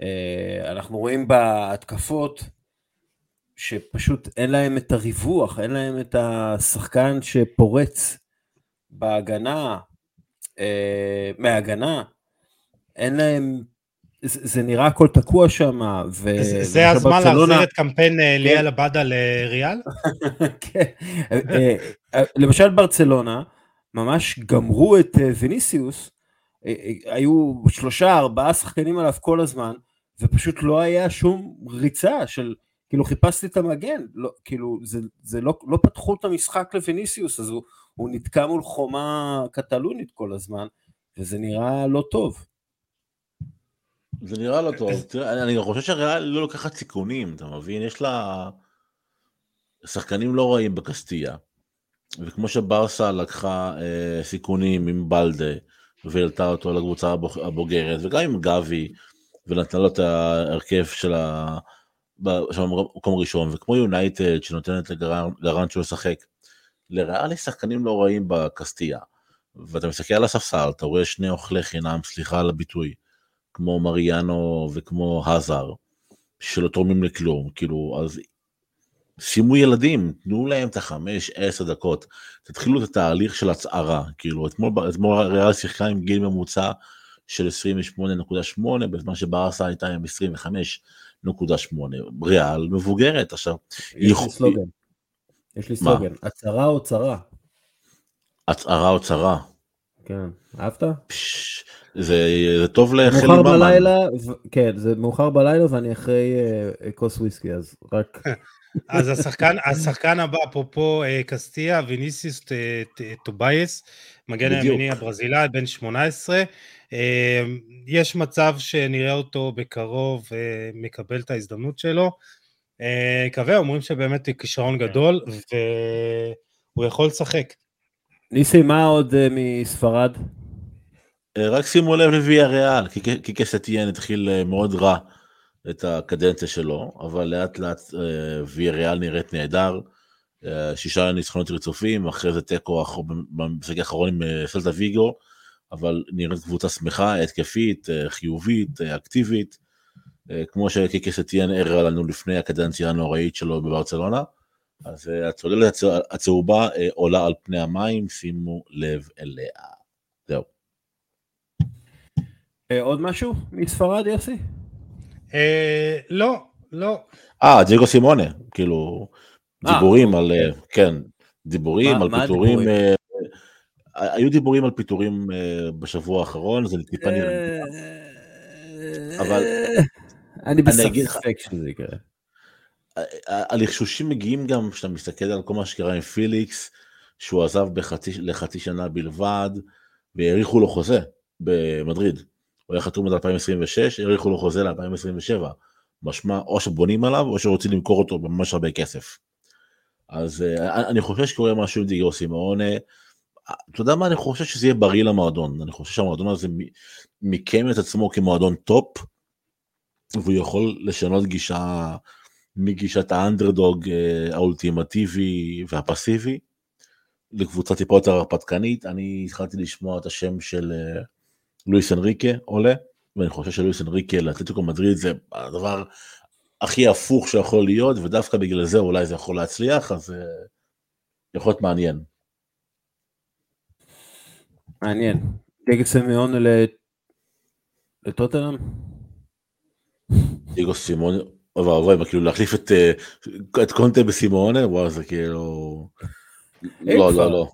אה, אנחנו רואים בהתקפות שפשוט אין להם את הריווח, אין להם את השחקן שפורץ בהגנה, אה, מההגנה, אין להם, זה נראה הכל תקוע שם. זה הזמן להחזיר את קמפיין אה, כן. ליאל עבדה לריאל? כן, למשל ברצלונה, ממש גמרו את ויניסיוס, היו שלושה ארבעה שחקנים עליו כל הזמן, ופשוט לא היה שום ריצה של, כאילו חיפשתי את המגן, לא, כאילו זה, זה לא, לא פתחו את המשחק לוויניסיוס, אז הוא, הוא נתקע מול חומה קטלונית כל הזמן, וזה נראה לא טוב. זה נראה לא טוב, תראה, אני חושב שהריאל לא לוקחת סיכונים, אתה מבין? יש לה שחקנים לא רעים בקסטיה, וכמו שברסה לקחה אה, סיכונים עם בלדה, והעלתה אותו לקבוצה הבוגרת, וגם עם גבי, ונתנה לו את ההרכב של המקום הראשון, וכמו יונייטד שנותנת לגרנצ'ו לשחק. לריאל יש שחקנים לא רעים בקסטיה, ואתה מסתכל על הספסל, אתה רואה שני אוכלי חינם, סליחה על הביטוי, כמו מריאנו וכמו האזר, שלא תורמים לכלום, כאילו, אז שימו ילדים, תנו להם את החמש, עשר דקות, תתחילו את התהליך של הצערה, כאילו, אתמול, אתמול ריאל שיחקה עם גיל ממוצע של 28.8, בזמן שברסה הייתה עם 25.8, ריאל מבוגרת, עכשיו. יש לי סלוגן, יש לי סלוגן, הצהרה או צרה? הצהרה או צרה. כן, אהבת? זה, זה טוב לחלי מאוחר בלילה, כן, זה מאוחר בלילה ואני אחרי אה, כוס וויסקי, אז רק... אז השחקן, השחקן הבא, אפרופו אה, קסטיה, ויניסיוס טובייס, מגן הימיני הברזילאי, בן 18. אה, יש מצב שנראה אותו בקרוב אה, מקבל את ההזדמנות שלו. מקווה, אה, אומרים שבאמת הוא כישרון גדול, והוא יכול לשחק. ניסי, מה עוד uh, מספרד? אה, רק שימו לב לוויה ריאל, כי קסטיאן התחיל אה, מאוד רע את הקדנציה שלו, אבל לאט לאט אה, ויה ריאל נראית נהדר, שישה ניצחונות רצופים, אחרי זה תיקו במשחק האחרון עם סלטה ויגו, אבל נראית קבוצה שמחה, התקפית, חיובית, אקטיבית, כמו שקיקסטיאן הראה לנו לפני הקדנציה הנוראית שלו בברצלונה. אז הצוללת הצהובה עולה על פני המים, שימו לב אליה. זהו. אה, עוד משהו מספרד, יוסי? אה, לא, לא. אה, ג'יגו סימונה, כאילו, דיבורים על, אוקיי. כן, דיבורים על פיטורים. היו דיבורים על פיטורים בשבוע האחרון, זה טיפה נראה. אבל... אני בספק שזה יקרה. הלחשושים מגיעים גם כשאתה מסתכל על כל מה שקרה עם פיליקס, שהוא עזב בחצי, לחצי שנה בלבד, והאריכו לו חוזה במדריד. הוא היה חתום עד 2026, האריכו לו חוזה ל-2027. משמע, או שבונים עליו, או שרוצים למכור אותו בממש הרבה כסף. אז uh, אני חושב שקורה משהו עם דיגו סימאונה. אתה יודע מה, אני חושב שזה יהיה בריא למועדון. אני חושב שהמועדון הזה מיקם את עצמו כמועדון טופ, והוא יכול לשנות גישה מגישת האנדרדוג אה, האולטימטיבי והפסיבי, לקבוצה טיפה יותר הרפתקנית. אני התחלתי לשמוע את השם של אה, לואיס אנריקה עולה, ואני חושב שלואיס אנריקה לאתלטיקו מדריד זה הדבר הכי הפוך שיכול להיות, ודווקא בגלל זה אולי זה יכול להצליח, אז אה, יכול להיות מעניין. מעניין. דגל סמיון לטוטנאם? סימון, אוי ואבוי, כאילו להחליף את, אה, את קונטה בסימונה, וואו זה כאילו... לא, לא, לא,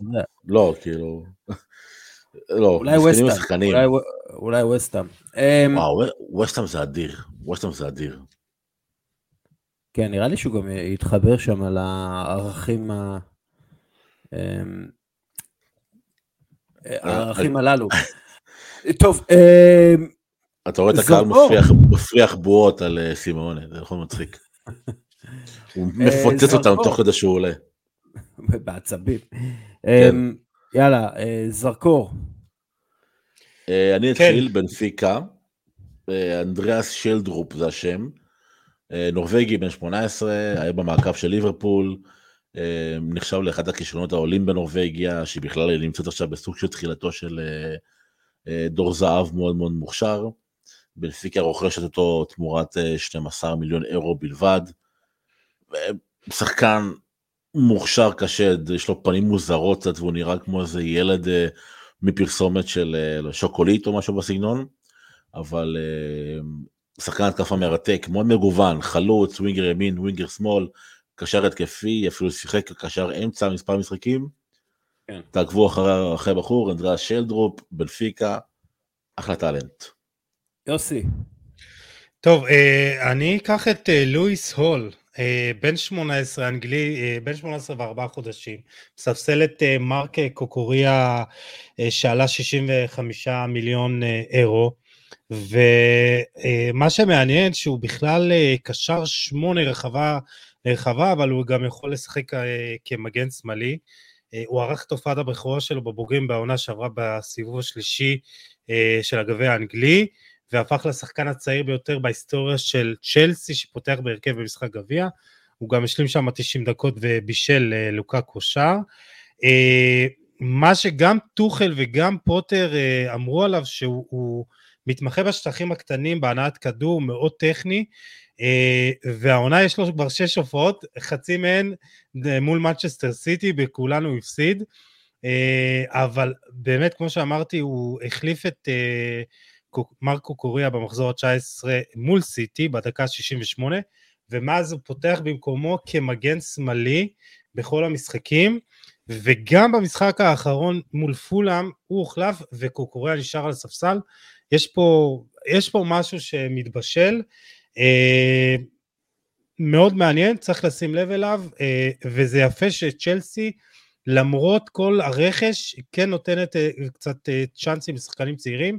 לא, כאילו... לא, אולי ווסטאם, ווסטאם. אמ, וואו, ווסטאם זה אדיר, ווסטאם זה אדיר. כן, נראה לי שהוא גם יתחבר שם על הערכים ה... אמ, הערכים הללו. טוב, אמ, אתה רואה את הקהל מפריח בועות על אה, סימונה, זה יכול מצחיק. הוא אה, מפוצץ אותם תוך כדי שהוא עולה. בעצבים. כן. יאללה, אה, זרקור. אני כן. אתחיל בנפיקה, אנדריאס שלדרופ זה השם, נורבגי בן 18, היה במעקב של ליברפול, נחשב לאחד הכישרונות העולים בנורבגיה, שהיא בכלל נמצאת עכשיו בסוג של תחילתו של דור זהב מאוד מאוד מוכשר. בנפיקה רוכשת אותו תמורת 12 מיליון אירו בלבד. שחקן מוכשר קשה, יש לו פנים מוזרות קצת והוא נראה כמו איזה ילד מפרסומת של שוקולית או משהו בסגנון, אבל שחקן התקפה מרתק, מאוד מגוון, חלוץ, ווינגר ימין, ווינגר שמאל, קשר התקפי, אפילו שיחק קשר אמצע מספר משחקים. כן. תעקבו אחרי, אחרי בחור, אנדריאס שלדרופ, בנפיקה, אחלה טאלנט. יוסי. טוב, אה, אני אקח את אה, לואיס הול, אה, בן 18, אנגלי, בן 18 וארבעה חודשים, מספסל את מרק קוקוריה שעלה 65 מיליון אירו, ומה שמעניין שהוא בכלל קשר שמונה רחבה, רחבה, אבל הוא גם יכול לשחק כמגן שמאלי. הוא ערך את הופעת הבכורה שלו בבוגרים בעונה שעברה בסיבוב השלישי של הגביע האנגלי. והפך לשחקן הצעיר ביותר בהיסטוריה של צ'לסי שפותח בהרכב במשחק גביע, הוא גם השלים שם 90 דקות ובישל אה, לוקה קושר. אה, מה שגם טוחל וגם פוטר אה, אמרו עליו שהוא מתמחה בשטחים הקטנים בהנעת כדור, מאוד טכני, והעונה יש לו כבר שש הופעות, חצי מהן מול מנצ'סטר סיטי, בכולנו הוא הפסיד, אבל באמת, כמו שאמרתי, הוא החליף את מרקו קוריאה במחזור ה-19 מול סיטי בדקה 68, ומאז הוא פותח במקומו כמגן שמאלי בכל המשחקים, וגם במשחק האחרון מול פולאם הוא הוחלף וקוקוריה נשאר על הספסל. יש יש פה משהו שמתבשל, אה, מאוד מעניין, צריך לשים לב אליו, אה, וזה יפה שצ'לסי, למרות כל הרכש, כן נותנת אה, קצת אה, צ'אנסים לשחקנים צעירים.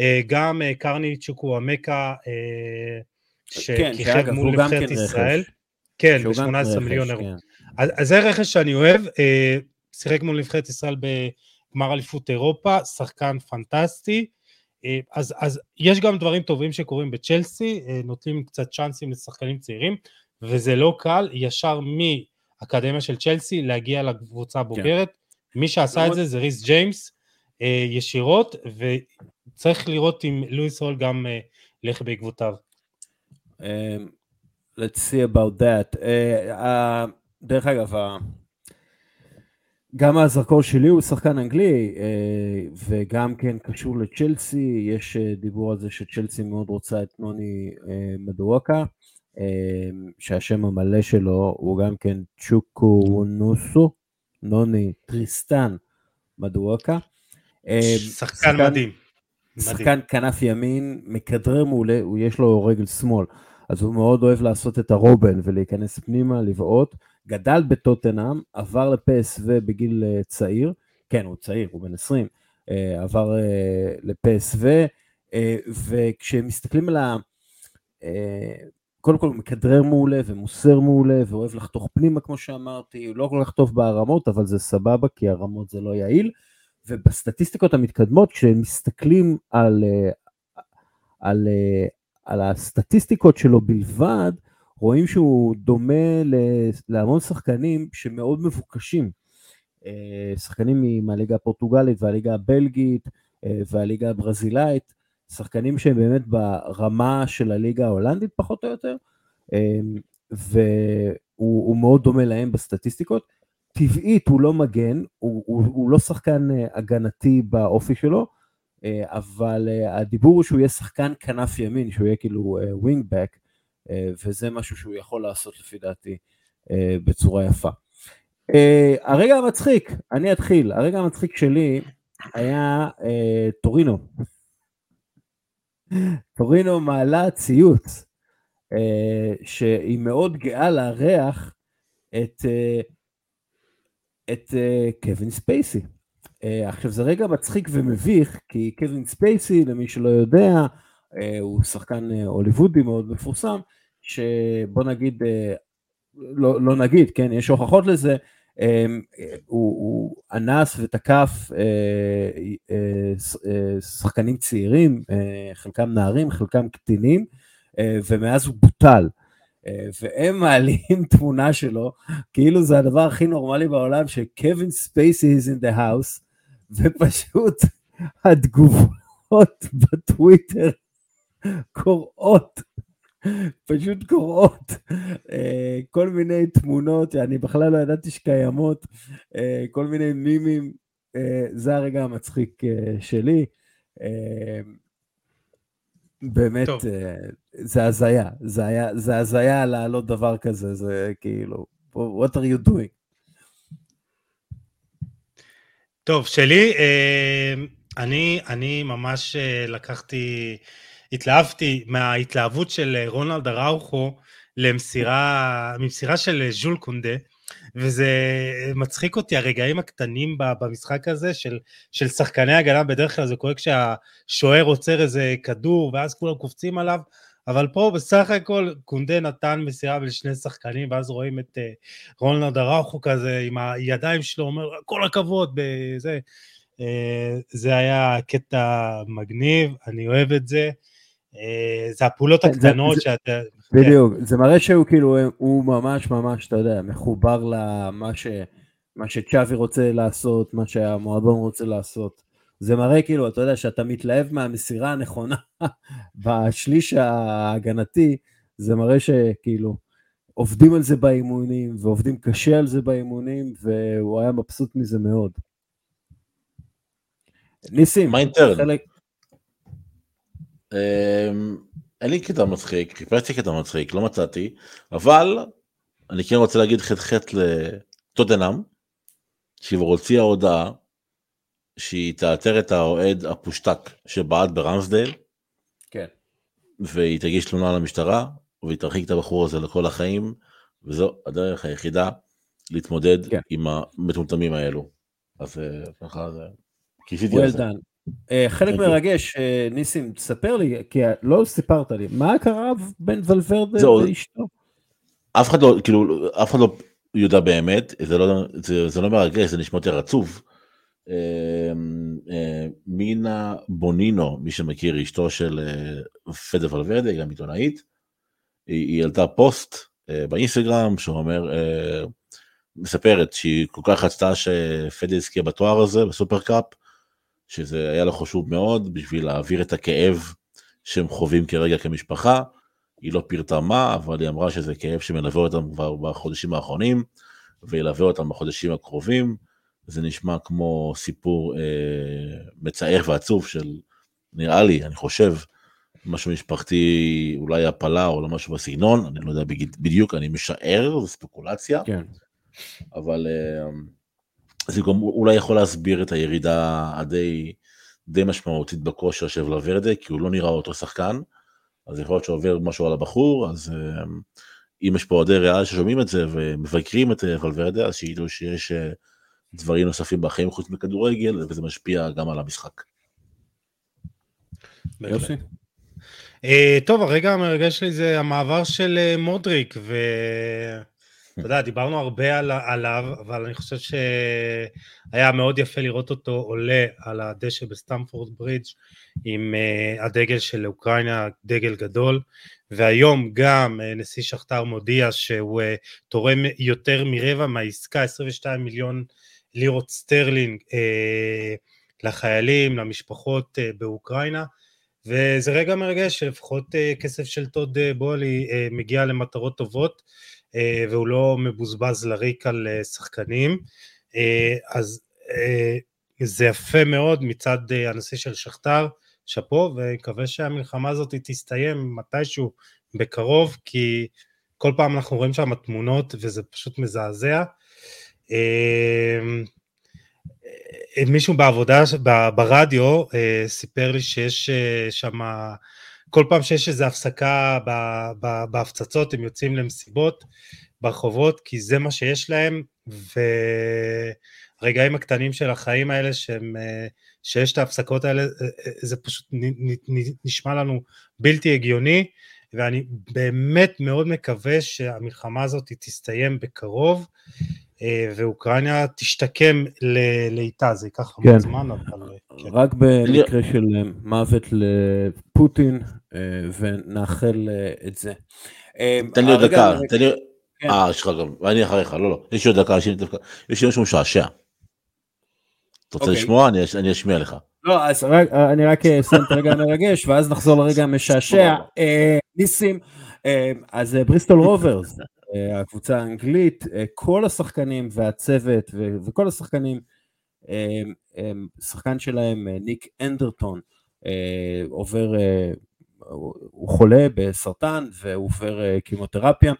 אה, גם אה, קרני צ'וקוואמקה, אה, כן, שכיכב מול נבחרת כן ישראל. כן, ב-18 מיליון אירו. כן. אז זה רכש שאני אוהב, שיחק מול נבחרת ישראל בגמר אליפות אירופה, שחקן פנטסטי. אז, אז יש גם דברים טובים שקורים בצ'לסי, נותנים קצת צ'אנסים לשחקנים צעירים, וזה לא קל, ישר מאקדמיה של צ'לסי להגיע לקבוצה הבוגרת. כן. מי שעשה את זה זה ריס ג'יימס, ישירות, צריך לראות אם לואיס הול גם uh, לך בעקבותיו. Um, let's see about that. Uh, uh, דרך אגב, uh, גם הזרקור שלי הוא שחקן אנגלי, uh, וגם כן קשור לצ'לסי, יש uh, דיבור על זה שצ'לסי מאוד רוצה את נוני uh, מדואקה, uh, שהשם המלא שלו הוא גם כן צ'וקו נוסו, נוני טריסטן מדואקה. שחקן מדהים. שחקן כנף ימין, מכדרר מעולה, הוא יש לו רגל שמאל, אז הוא מאוד אוהב לעשות את הרובן ולהיכנס פנימה, לבעוט. גדל בטוטנאם, עבר לפסו בגיל צעיר, כן, הוא צעיר, הוא בן 20, עבר לפסו, וכשמסתכלים על ה... קודם כל הוא מכדרר מעולה ומוסר מעולה ואוהב לחתוך פנימה כמו שאמרתי, הוא לא כל כך טוב בהרמות אבל זה סבבה כי הרמות זה לא יעיל ובסטטיסטיקות המתקדמות כשהם מסתכלים על, על, על הסטטיסטיקות שלו בלבד רואים שהוא דומה להמון שחקנים שמאוד מבוקשים, שחקנים מהליגה הפורטוגלית והליגה הבלגית והליגה הברזילאית שחקנים שהם באמת ברמה של הליגה ההולנדית פחות או יותר, והוא מאוד דומה להם בסטטיסטיקות. טבעית הוא לא מגן, הוא, הוא, הוא לא שחקן אה, הגנתי באופי שלו, אה, אבל אה, הדיבור הוא שהוא יהיה שחקן כנף ימין, שהוא יהיה כאילו wing back, וזה משהו שהוא יכול לעשות לפי דעתי בצורה יפה. הרגע המצחיק, אני אתחיל, הרגע המצחיק שלי היה טורינו. טורינו מעלה ציוץ שהיא מאוד גאה לארח את, את אה, קווין ספייסי. עכשיו זה רגע מצחיק ומביך, כי קווין ספייסי, למי שלא יודע, הוא שחקן הוליוודי מאוד מפורסם, שבוא נגיד, לא, לא נגיד, כן, יש הוכחות לזה, הוא, הוא אנס ותקף אה, אה, אה, שחקנים צעירים, חלקם נערים, חלקם קטינים, ומאז הוא בוטל. והם מעלים תמונה שלו, כאילו זה הדבר הכי נורמלי בעולם, שקווין ספייסי is in the house, ופשוט התגובות בטוויטר קוראות פשוט קורות אה, כל מיני תמונות שאני בכלל לא ידעתי שקיימות, אה, כל מיני מימים, אה, זה הרגע המצחיק שלי. באמת, זה הזיה, זה הזיה להעלות דבר כזה, זה כאילו, what are you doing? טוב, שלי, אני, אני ממש לקחתי התלהבתי מההתלהבות של אה, רונלד אראוכו למסירה, ממסירה של אה, ז'ול קונדה, וזה מצחיק אותי הרגעים הקטנים במשחק הזה של, של שחקני הגנה, בדרך כלל זה קורה כשהשוער עוצר איזה כדור ואז כולם קופצים עליו, אבל פה בסך הכל קונדה נתן מסירה לשני שחקנים, ואז רואים את אה, רונלד אראוכו כזה עם הידיים שלו, אומר כל הכבוד, בזה. זה היה קטע מגניב, אני אוהב את זה. אה, זה הפעולות כן, הקטנות שאתה... בדיוק, זה מראה שהוא כאילו, הוא ממש ממש, אתה יודע, מחובר למה ש... מה שצ'אבי רוצה לעשות, מה שהמועדון רוצה לעשות. זה מראה כאילו, אתה יודע, שאתה מתלהב מהמסירה הנכונה בשליש ההגנתי, זה מראה שכאילו עובדים על זה באימונים, ועובדים קשה על זה באימונים, והוא היה מבסוט מזה מאוד. ניסים, חלק, אין לי קטע מצחיק, חיפשתי קטע מצחיק, לא מצאתי, אבל אני כן רוצה להגיד ח"ח לטוטנאם, שהיא הוציאה הודעה שהיא תאתר את האוהד הפושטק שבעט ברמסדייל, כן. והיא תגיש תלונה למשטרה, והיא תרחיק את הבחור הזה לכל החיים, וזו הדרך היחידה להתמודד כן. עם המטומטמים האלו. אז אה, ככה זה, כיסיתי על זה. אה, חלק אוקיי. מרגש, אה, ניסים, תספר לי, כי לא סיפרת לי, מה קרה בין ולוורדה לאשתו? אף אחד לא, כאילו, אף אחד לא יודע באמת, זה לא, זה, זה לא מרגש, זה נשמע יותר עצוב. אה, מינה בונינו, מי שמכיר, אשתו של פדה ולוורדה, גם עיתונאית, היא, היא העלתה פוסט באינסטגרם שאומר, מספרת שהיא כל כך רצתה שפדה יזכה בתואר הזה, בסופר קאפ, שזה היה לו חשוב מאוד בשביל להעביר את הכאב שהם חווים כרגע כמשפחה. היא לא פירטה מה, אבל היא אמרה שזה כאב שמלווה אותם כבר בחודשים האחרונים, וילווה אותם בחודשים הקרובים. זה נשמע כמו סיפור אה, מצער ועצוב של, נראה לי, אני חושב, משהו משפחתי, אולי הפלה או לא משהו בסגנון, אני לא יודע בדיוק, אני משער, זו ספקולציה. כן. אבל אה, זה גם אולי יכול להסביר את הירידה הדי די משמעותית בכושר של ולוורדה, כי הוא לא נראה אותו שחקן, אז יכול להיות שעובר משהו על הבחור, אז אם יש פה אוהדי ריאל ששומעים את זה ומבקרים את ולוורדה, אז שידעו שיש דברים נוספים בחיים חוץ מכדורגל, וזה משפיע גם על המשחק. יופי. Uh, טוב, הרגע המרגש שלי זה המעבר של מודריק, ואתה יודע, דיברנו הרבה על, עליו, אבל אני חושב שהיה מאוד יפה לראות אותו עולה על הדשא בסטמפורד ברידג' עם אה, הדגל של אוקראינה, דגל גדול, והיום גם אה, נשיא שכתר מודיע שהוא אה, תורם יותר מרבע מהעסקה, 22 מיליון לירות סטרלינג אה, לחיילים, למשפחות אה, באוקראינה. וזה רגע מרגש שלפחות כסף של טוד בולי מגיע למטרות טובות והוא לא מבוזבז לריק על אה, שחקנים. אה, אז זה יפה מאוד מצד הנשיא של שכתר, שאפו ומקווה שהמלחמה הזאת תסתיים מתישהו בקרוב כי כל פעם אנחנו רואים שם תמונות וזה פשוט מזעזע. מישהו בעבודה, ברדיו, אה, סיפר לי שיש אה, שם, כל פעם שיש איזו הפסקה בהפצצות, הם יוצאים למסיבות ברחובות, כי זה מה שיש להם, והרגעים הקטנים של החיים האלה, שהם, אה, שיש את ההפסקות האלה, זה פשוט נשמע לנו בלתי הגיוני, ואני באמת מאוד מקווה שהמלחמה הזאת תסתיים בקרוב. אה, ואוקראינה תשתקם לאיטה, זה ייקח המון כן. זמן, אבל... אה, כן. רק במקרה של אה, מוות לפוטין, ונאחל את זה. תן לי עוד דקה, תן לי... כן. אה, יש לך גם, ואני אחריך, לא, לא, יש לי עוד דקה, יש לי משהו משעשע. אתה רוצה אוקיי. לשמוע? אני אשמיע לך. לא, אז אני רק אסיים את הרגע המרגש, ואז נחזור לרגע המשעשע. ניסים, אז בריסטול רוברס, אה, הקבוצה האנגלית, אה, כל השחקנים והצוות וכל השחקנים, אה, שחקן שלהם, ניק אנדרטון, עובר, הוא חולה בסרטן והוא עובר קימותרפיה,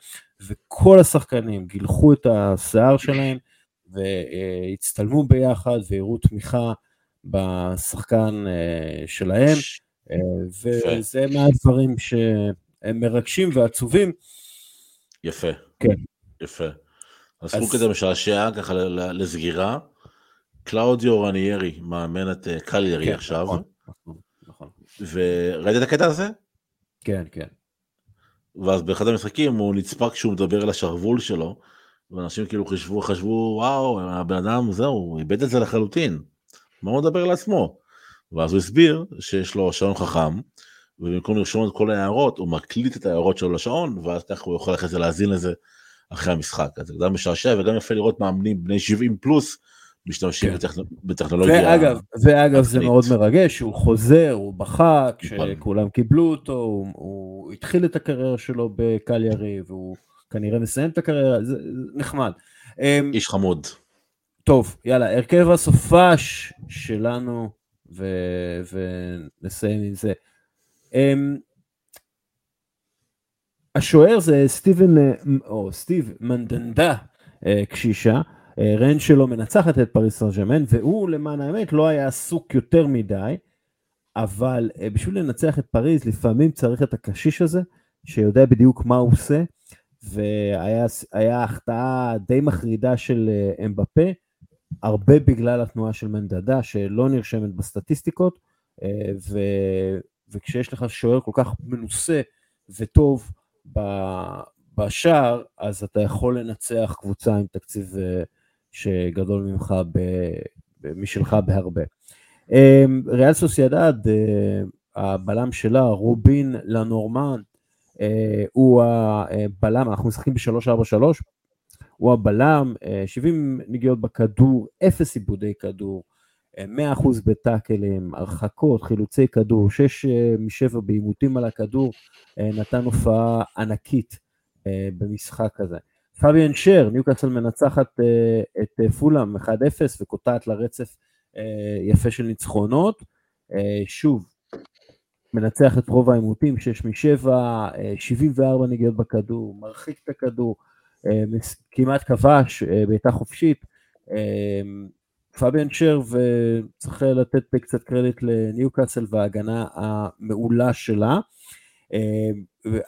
וכל השחקנים גילחו את השיער שלהם והצטלמו ביחד והראו תמיכה בשחקן שלהם, וזה מהדברים שהם מרגשים ועצובים. יפה. כן. יפה. אז חוק כזה משעשע ככה לסגירה. קלאודיו רניירי מאמן את אה, קליירי כן, עכשיו. וראית את הקטע הזה? כן, כן. ואז באחד המשחקים הוא נצפה כשהוא מדבר על השרוול שלו, ואנשים כאילו חשבו, חשבו, וואו, הבן אדם, זהו, הוא איבד את זה לחלוטין. מה הוא מדבר לעצמו? ואז הוא הסביר שיש לו שעון חכם, ובמקום לרשום את כל ההערות, הוא מקליט את ההערות שלו לשעון, ואז ככה הוא יכול אחרי זה להאזין לזה אחרי המשחק. אז זה גם משעשע וגם יפה לראות מאמנים בני 70 פלוס משתמשים כן. בטכנ... בטכנולוגיה. ואגב, ואגב זה מאוד מרגש, הוא חוזר, הוא בכה כשכולם נכון. קיבלו אותו, הוא, הוא התחיל את הקריירה שלו בקליירי, והוא כנראה מסיים את הקריירה, זה, זה נחמד. אמ, איש חמוד. טוב, יאללה, הרכב הסופש שלנו, ו... ונסיים עם זה. Um, השוער זה סטיבן, אה, או סטיב מנדנדה uh, קשישה, רן שלו מנצחת את פריס סרג'מן, והוא למען האמת לא היה עסוק יותר מדי, אבל uh, בשביל לנצח את פריז לפעמים צריך את הקשיש הזה, שיודע בדיוק מה הוא עושה, והיה החטאה די מחרידה של uh, אמבפה, הרבה בגלל התנועה של מנדדה שלא נרשמת בסטטיסטיקות, ו... וכשיש לך שוער כל כך מנוסה וטוב בשער, אז אתה יכול לנצח קבוצה עם תקציב אה, שגדול ממך, משלך בהרבה. אמ, ריאל סוסיידד, אה, הבלם שלה, רובין לנורמן, אה, הוא הבלם, אנחנו משחקים ב-343, הוא הבלם, 70 נגיעות בכדור, אפס עיבודי כדור, 100% בטאקלים, הרחקות, חילוצי כדור, 6 אה, מ-7 בעימותים על הכדור, אה, נתן הופעה ענקית אה, במשחק הזה. פביאן שר, ניוקאסל מנצחת את פולאם 1-0 וקוטעת לרצף יפה של ניצחונות. שוב, מנצח את רוב העימותים, 6 מ-7, 74 נגיעות בכדור, מרחיק את הכדור, כמעט כבש, בעיטה חופשית. פביאן שר, וצריך לתת קצת קרדיט לניוקאסל וההגנה המעולה שלה.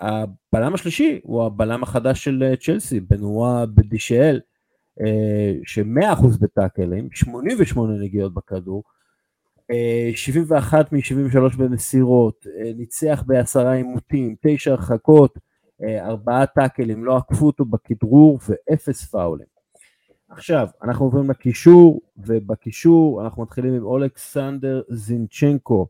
הבלם השלישי הוא הבלם החדש של צ'לסי, בנועה בדישאל, ש-100% בטאקלים, 88 נגיעות בכדור, 71 מ-73 במסירות, ניצח בעשרה עימותים, תשע הרחקות, ארבעה טאקלים, לא עקפו אותו בכדרור ואפס פאולים. עכשיו, אנחנו עוברים לקישור, ובקישור אנחנו מתחילים עם אולכסנדר זינצ'נקו.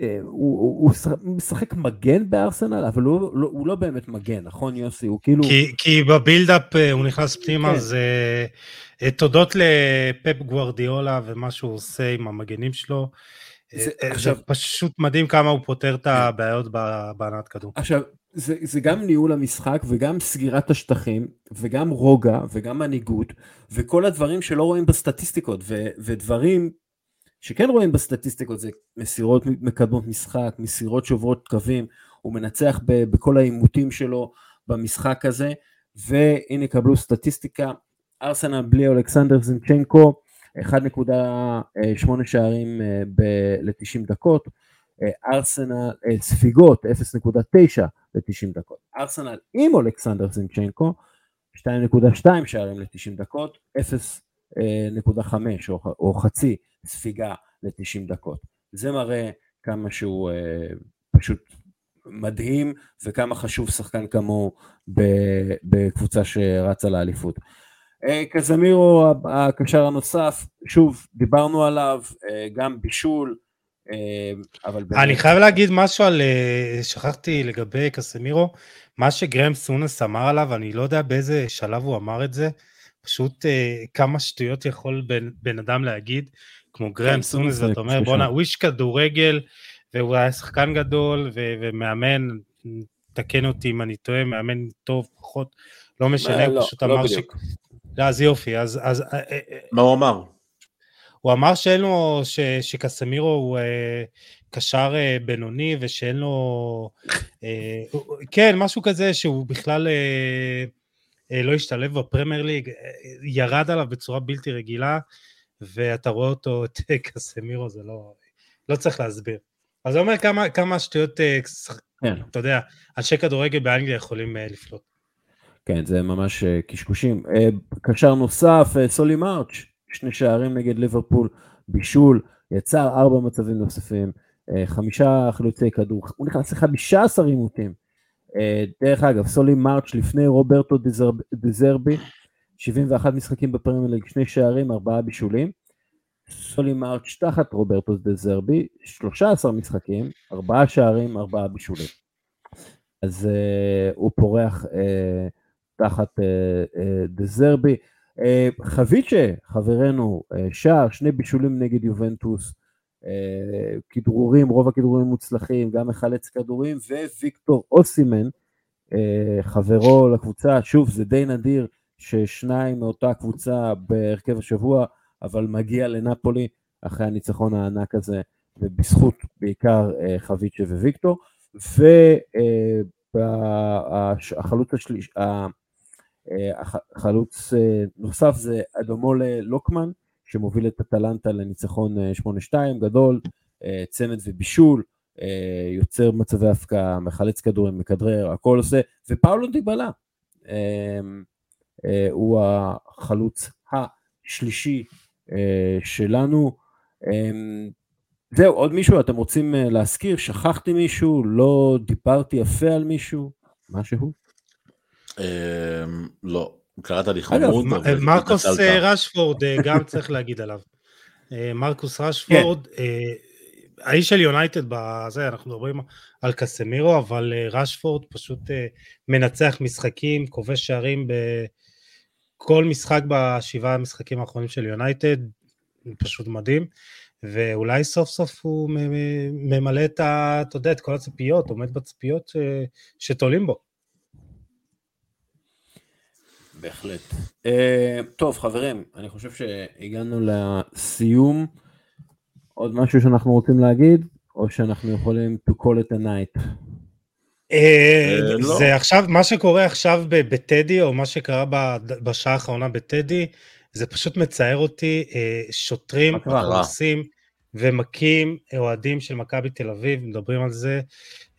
אה, הוא, הוא, הוא משחק מגן בארסנל, אבל הוא לא, הוא לא באמת מגן, נכון יוסי? הוא כאילו... כי, כי בבילדאפ אה, הוא נכנס פנימה, כן. זה אה, תודות לפפ גוורדיולה ומה שהוא עושה עם המגנים שלו. זה, זה עכשיו, פשוט מדהים כמה הוא פותר את הבעיות בהנעת כדור. עכשיו, זה, זה גם ניהול המשחק וגם סגירת השטחים וגם רוגע וגם מנהיגות וכל הדברים שלא רואים בסטטיסטיקות ו, ודברים שכן רואים בסטטיסטיקות זה מסירות מקדמות משחק, מסירות שוברות קווים, הוא מנצח ב, בכל העימותים שלו במשחק הזה, והנה קבלו סטטיסטיקה, ארסנל בלי אלכסנדר זינצ'נקו, 1.8 שערים אה, ל-90 דקות, אה, ארסנל, אה, ספיגות 0.9 ל-90 דקות, ארסנל עם אלכסנדר זינצ'נקו, 2.2 שערים ל-90 דקות, 0.5 או, או חצי ספיגה ל-90 דקות. זה מראה כמה שהוא אה, פשוט מדהים וכמה חשוב שחקן כמוהו בקבוצה שרצה לאליפות. אה, קזמירו הקשר הנוסף, שוב דיברנו עליו, אה, גם בישול, אה, אבל... באמת... אני חייב להגיד משהו על, אה, שכחתי לגבי קסמירו, מה שגרם סונס אמר עליו, אני לא יודע באיזה שלב הוא אמר את זה, פשוט אה, כמה שטויות יכול בן, בן אדם להגיד, כמו גרם כן, סונס, ואתה אומר בואנה, הוא איש כדורגל, והוא היה שחקן גדול, ו- ומאמן, תקן אותי אם אני טועה, מאמן טוב, פחות, לא משנה, הוא לא, פשוט לא אמר ש... לא, אז יופי, אז... אז אה, אה, אה, מה הוא אמר? הוא אמר שאין לו, ש, שקסמירו הוא אה, קשר אה, בינוני ושאין לו, אה, כן, משהו כזה שהוא בכלל אה, אה, לא השתלב בפרמייר ליג, אה, ירד עליו בצורה בלתי רגילה, ואתה רואה אותו, את קסמירו, זה לא, לא צריך להסביר. אז זה אומר כמה, כמה שטויות, אה, כן. אתה יודע, אנשי כדורגל באנגליה יכולים אה, לפלוט. כן, זה ממש אה, קשקושים. קשר נוסף, סולי מרץ', שני שערים נגד ליברפול, בישול, יצר ארבע מצבים נוספים, חמישה חילוצי כדור, הוא נכנס ל-15 עימותים. דרך אגב, סולי מרץ' לפני רוברטו דזרבי, 71 משחקים בפרמייר ליג, שני שערים, ארבעה בישולים. סולי מרץ' תחת רוברטו דה זרבי, 13 משחקים, ארבעה שערים, ארבעה בישולים. אז אה, הוא פורח אה, תחת אה, אה, דה זרבי. אה, חביצ'ה, חברנו, אה, שער, שני בישולים נגד יובנטוס, אה, כדרורים, רוב הכדרורים מוצלחים, גם מחלץ כדורים, וויקטור אוסימן, uh, חברו לקבוצה, שוב, זה די נדיר, ששניים מאותה קבוצה בהרכב השבוע, אבל מגיע לנפולי אחרי הניצחון הענק הזה, ובזכות בעיקר אה, חביצ'ה וויקטור, והחלוץ השליש, החלוץ אה, נוסף זה אדומולה לוקמן, שמוביל את אטלנטה לניצחון 8-2 גדול, צמד ובישול, יוצר מצבי הפקעה, מחלץ כדורים, מכדרר, הכל עושה, ופאולו דיבלה. אה, הוא החלוץ השלישי אה, שלנו. אמ, זהו, עוד מישהו אתם רוצים אה, להזכיר? שכחתי מישהו? לא דיברתי יפה על מישהו? משהו? אמ, לא, קראת לי חמוד. מרקוס רשפורד, גם צריך להגיד עליו. מרקוס רשפורד, כן. האיש של יונייטד בזה, אנחנו מדברים על קסמירו, אבל רשפורד פשוט מנצח משחקים, כובש שערים כל משחק בשבעה המשחקים האחרונים של יונייטד, פשוט מדהים, ואולי סוף סוף הוא ממלא את ה... אתה יודע, את כל הציפיות, עומד בציפיות ש... שתולים בו. בהחלט. Uh, טוב, חברים, אני חושב שהגענו לסיום. עוד משהו שאנחנו רוצים להגיד, או שאנחנו יכולים to call it a night? אה, אה, לא. זה עכשיו, מה שקורה עכשיו ב- בטדי, או מה שקרה ב- בשעה האחרונה בטדי, זה פשוט מצער אותי, שוטרים? הורסים ומכים אוהדים של מכבי תל אביב, מדברים על זה,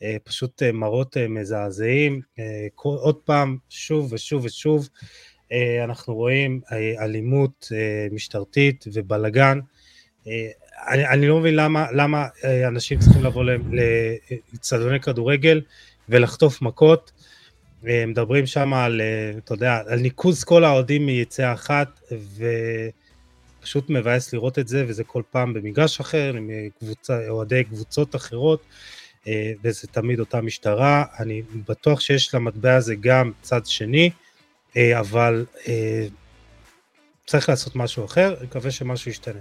אה, פשוט אה, מראות אה, מזעזעים, אה, עוד פעם, שוב ושוב ושוב, אה, אנחנו רואים אה, אלימות אה, משטרתית ובלגן. אה, אני, אני לא מבין למה, למה אה, אנשים צריכים לבוא ל- לאצטדיוני כדורגל ולחטוף מכות. אה, מדברים שם על, אה, אתה יודע, על ניקוז כל האוהדים מיציאה אחת, ופשוט מבאס לראות את זה, וזה כל פעם במגרש אחר, עם קבוצה, אוהדי קבוצות אחרות, אה, וזה תמיד אותה משטרה. אני בטוח שיש למטבע הזה גם צד שני, אה, אבל אה, צריך לעשות משהו אחר, אני מקווה שמשהו ישתנה.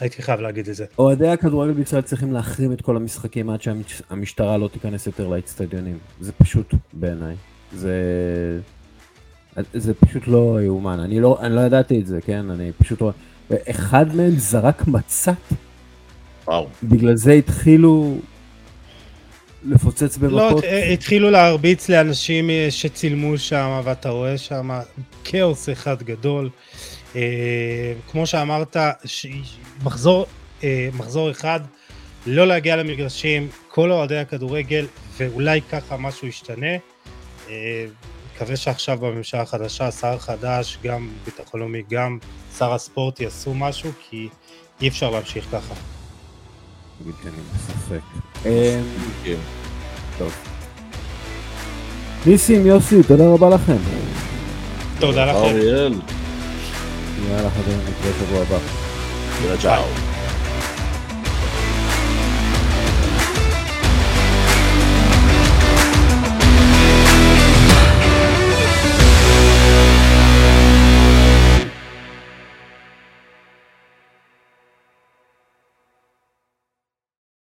הייתי חייב להגיד את זה. אוהדי הכדורגל בישראל צריכים להחרים את כל המשחקים עד שהמשטרה לא תיכנס יותר לאצטדיונים. זה פשוט בעיניי. זה... זה פשוט לא יאומן. אני לא, אני לא ידעתי את זה, כן? אני פשוט... רואה- אחד מהם זרק מצת, וואו. בגלל זה התחילו לפוצץ לא, במכות. אה, התחילו להרביץ לאנשים אה, שצילמו שם, ואתה רואה שם כאוס אחד גדול. אה, כמו שאמרת, מחזור, מחזור אחד, לא להגיע למגרשים, כל אוהדי הכדורגל, ואולי ככה משהו ישתנה. מקווה שעכשיו בממשלה החדשה, שר חדש, גם ביטחון לאומי, גם שר הספורט יעשו משהו, כי אי אפשר להמשיך ככה. אמ, כן. טוב. ניסים, יוסי, תודה רבה לכם. תודה לכם. אריאל. יאללה חברים, נתראה שבוע הבא. יאללה, צ'או.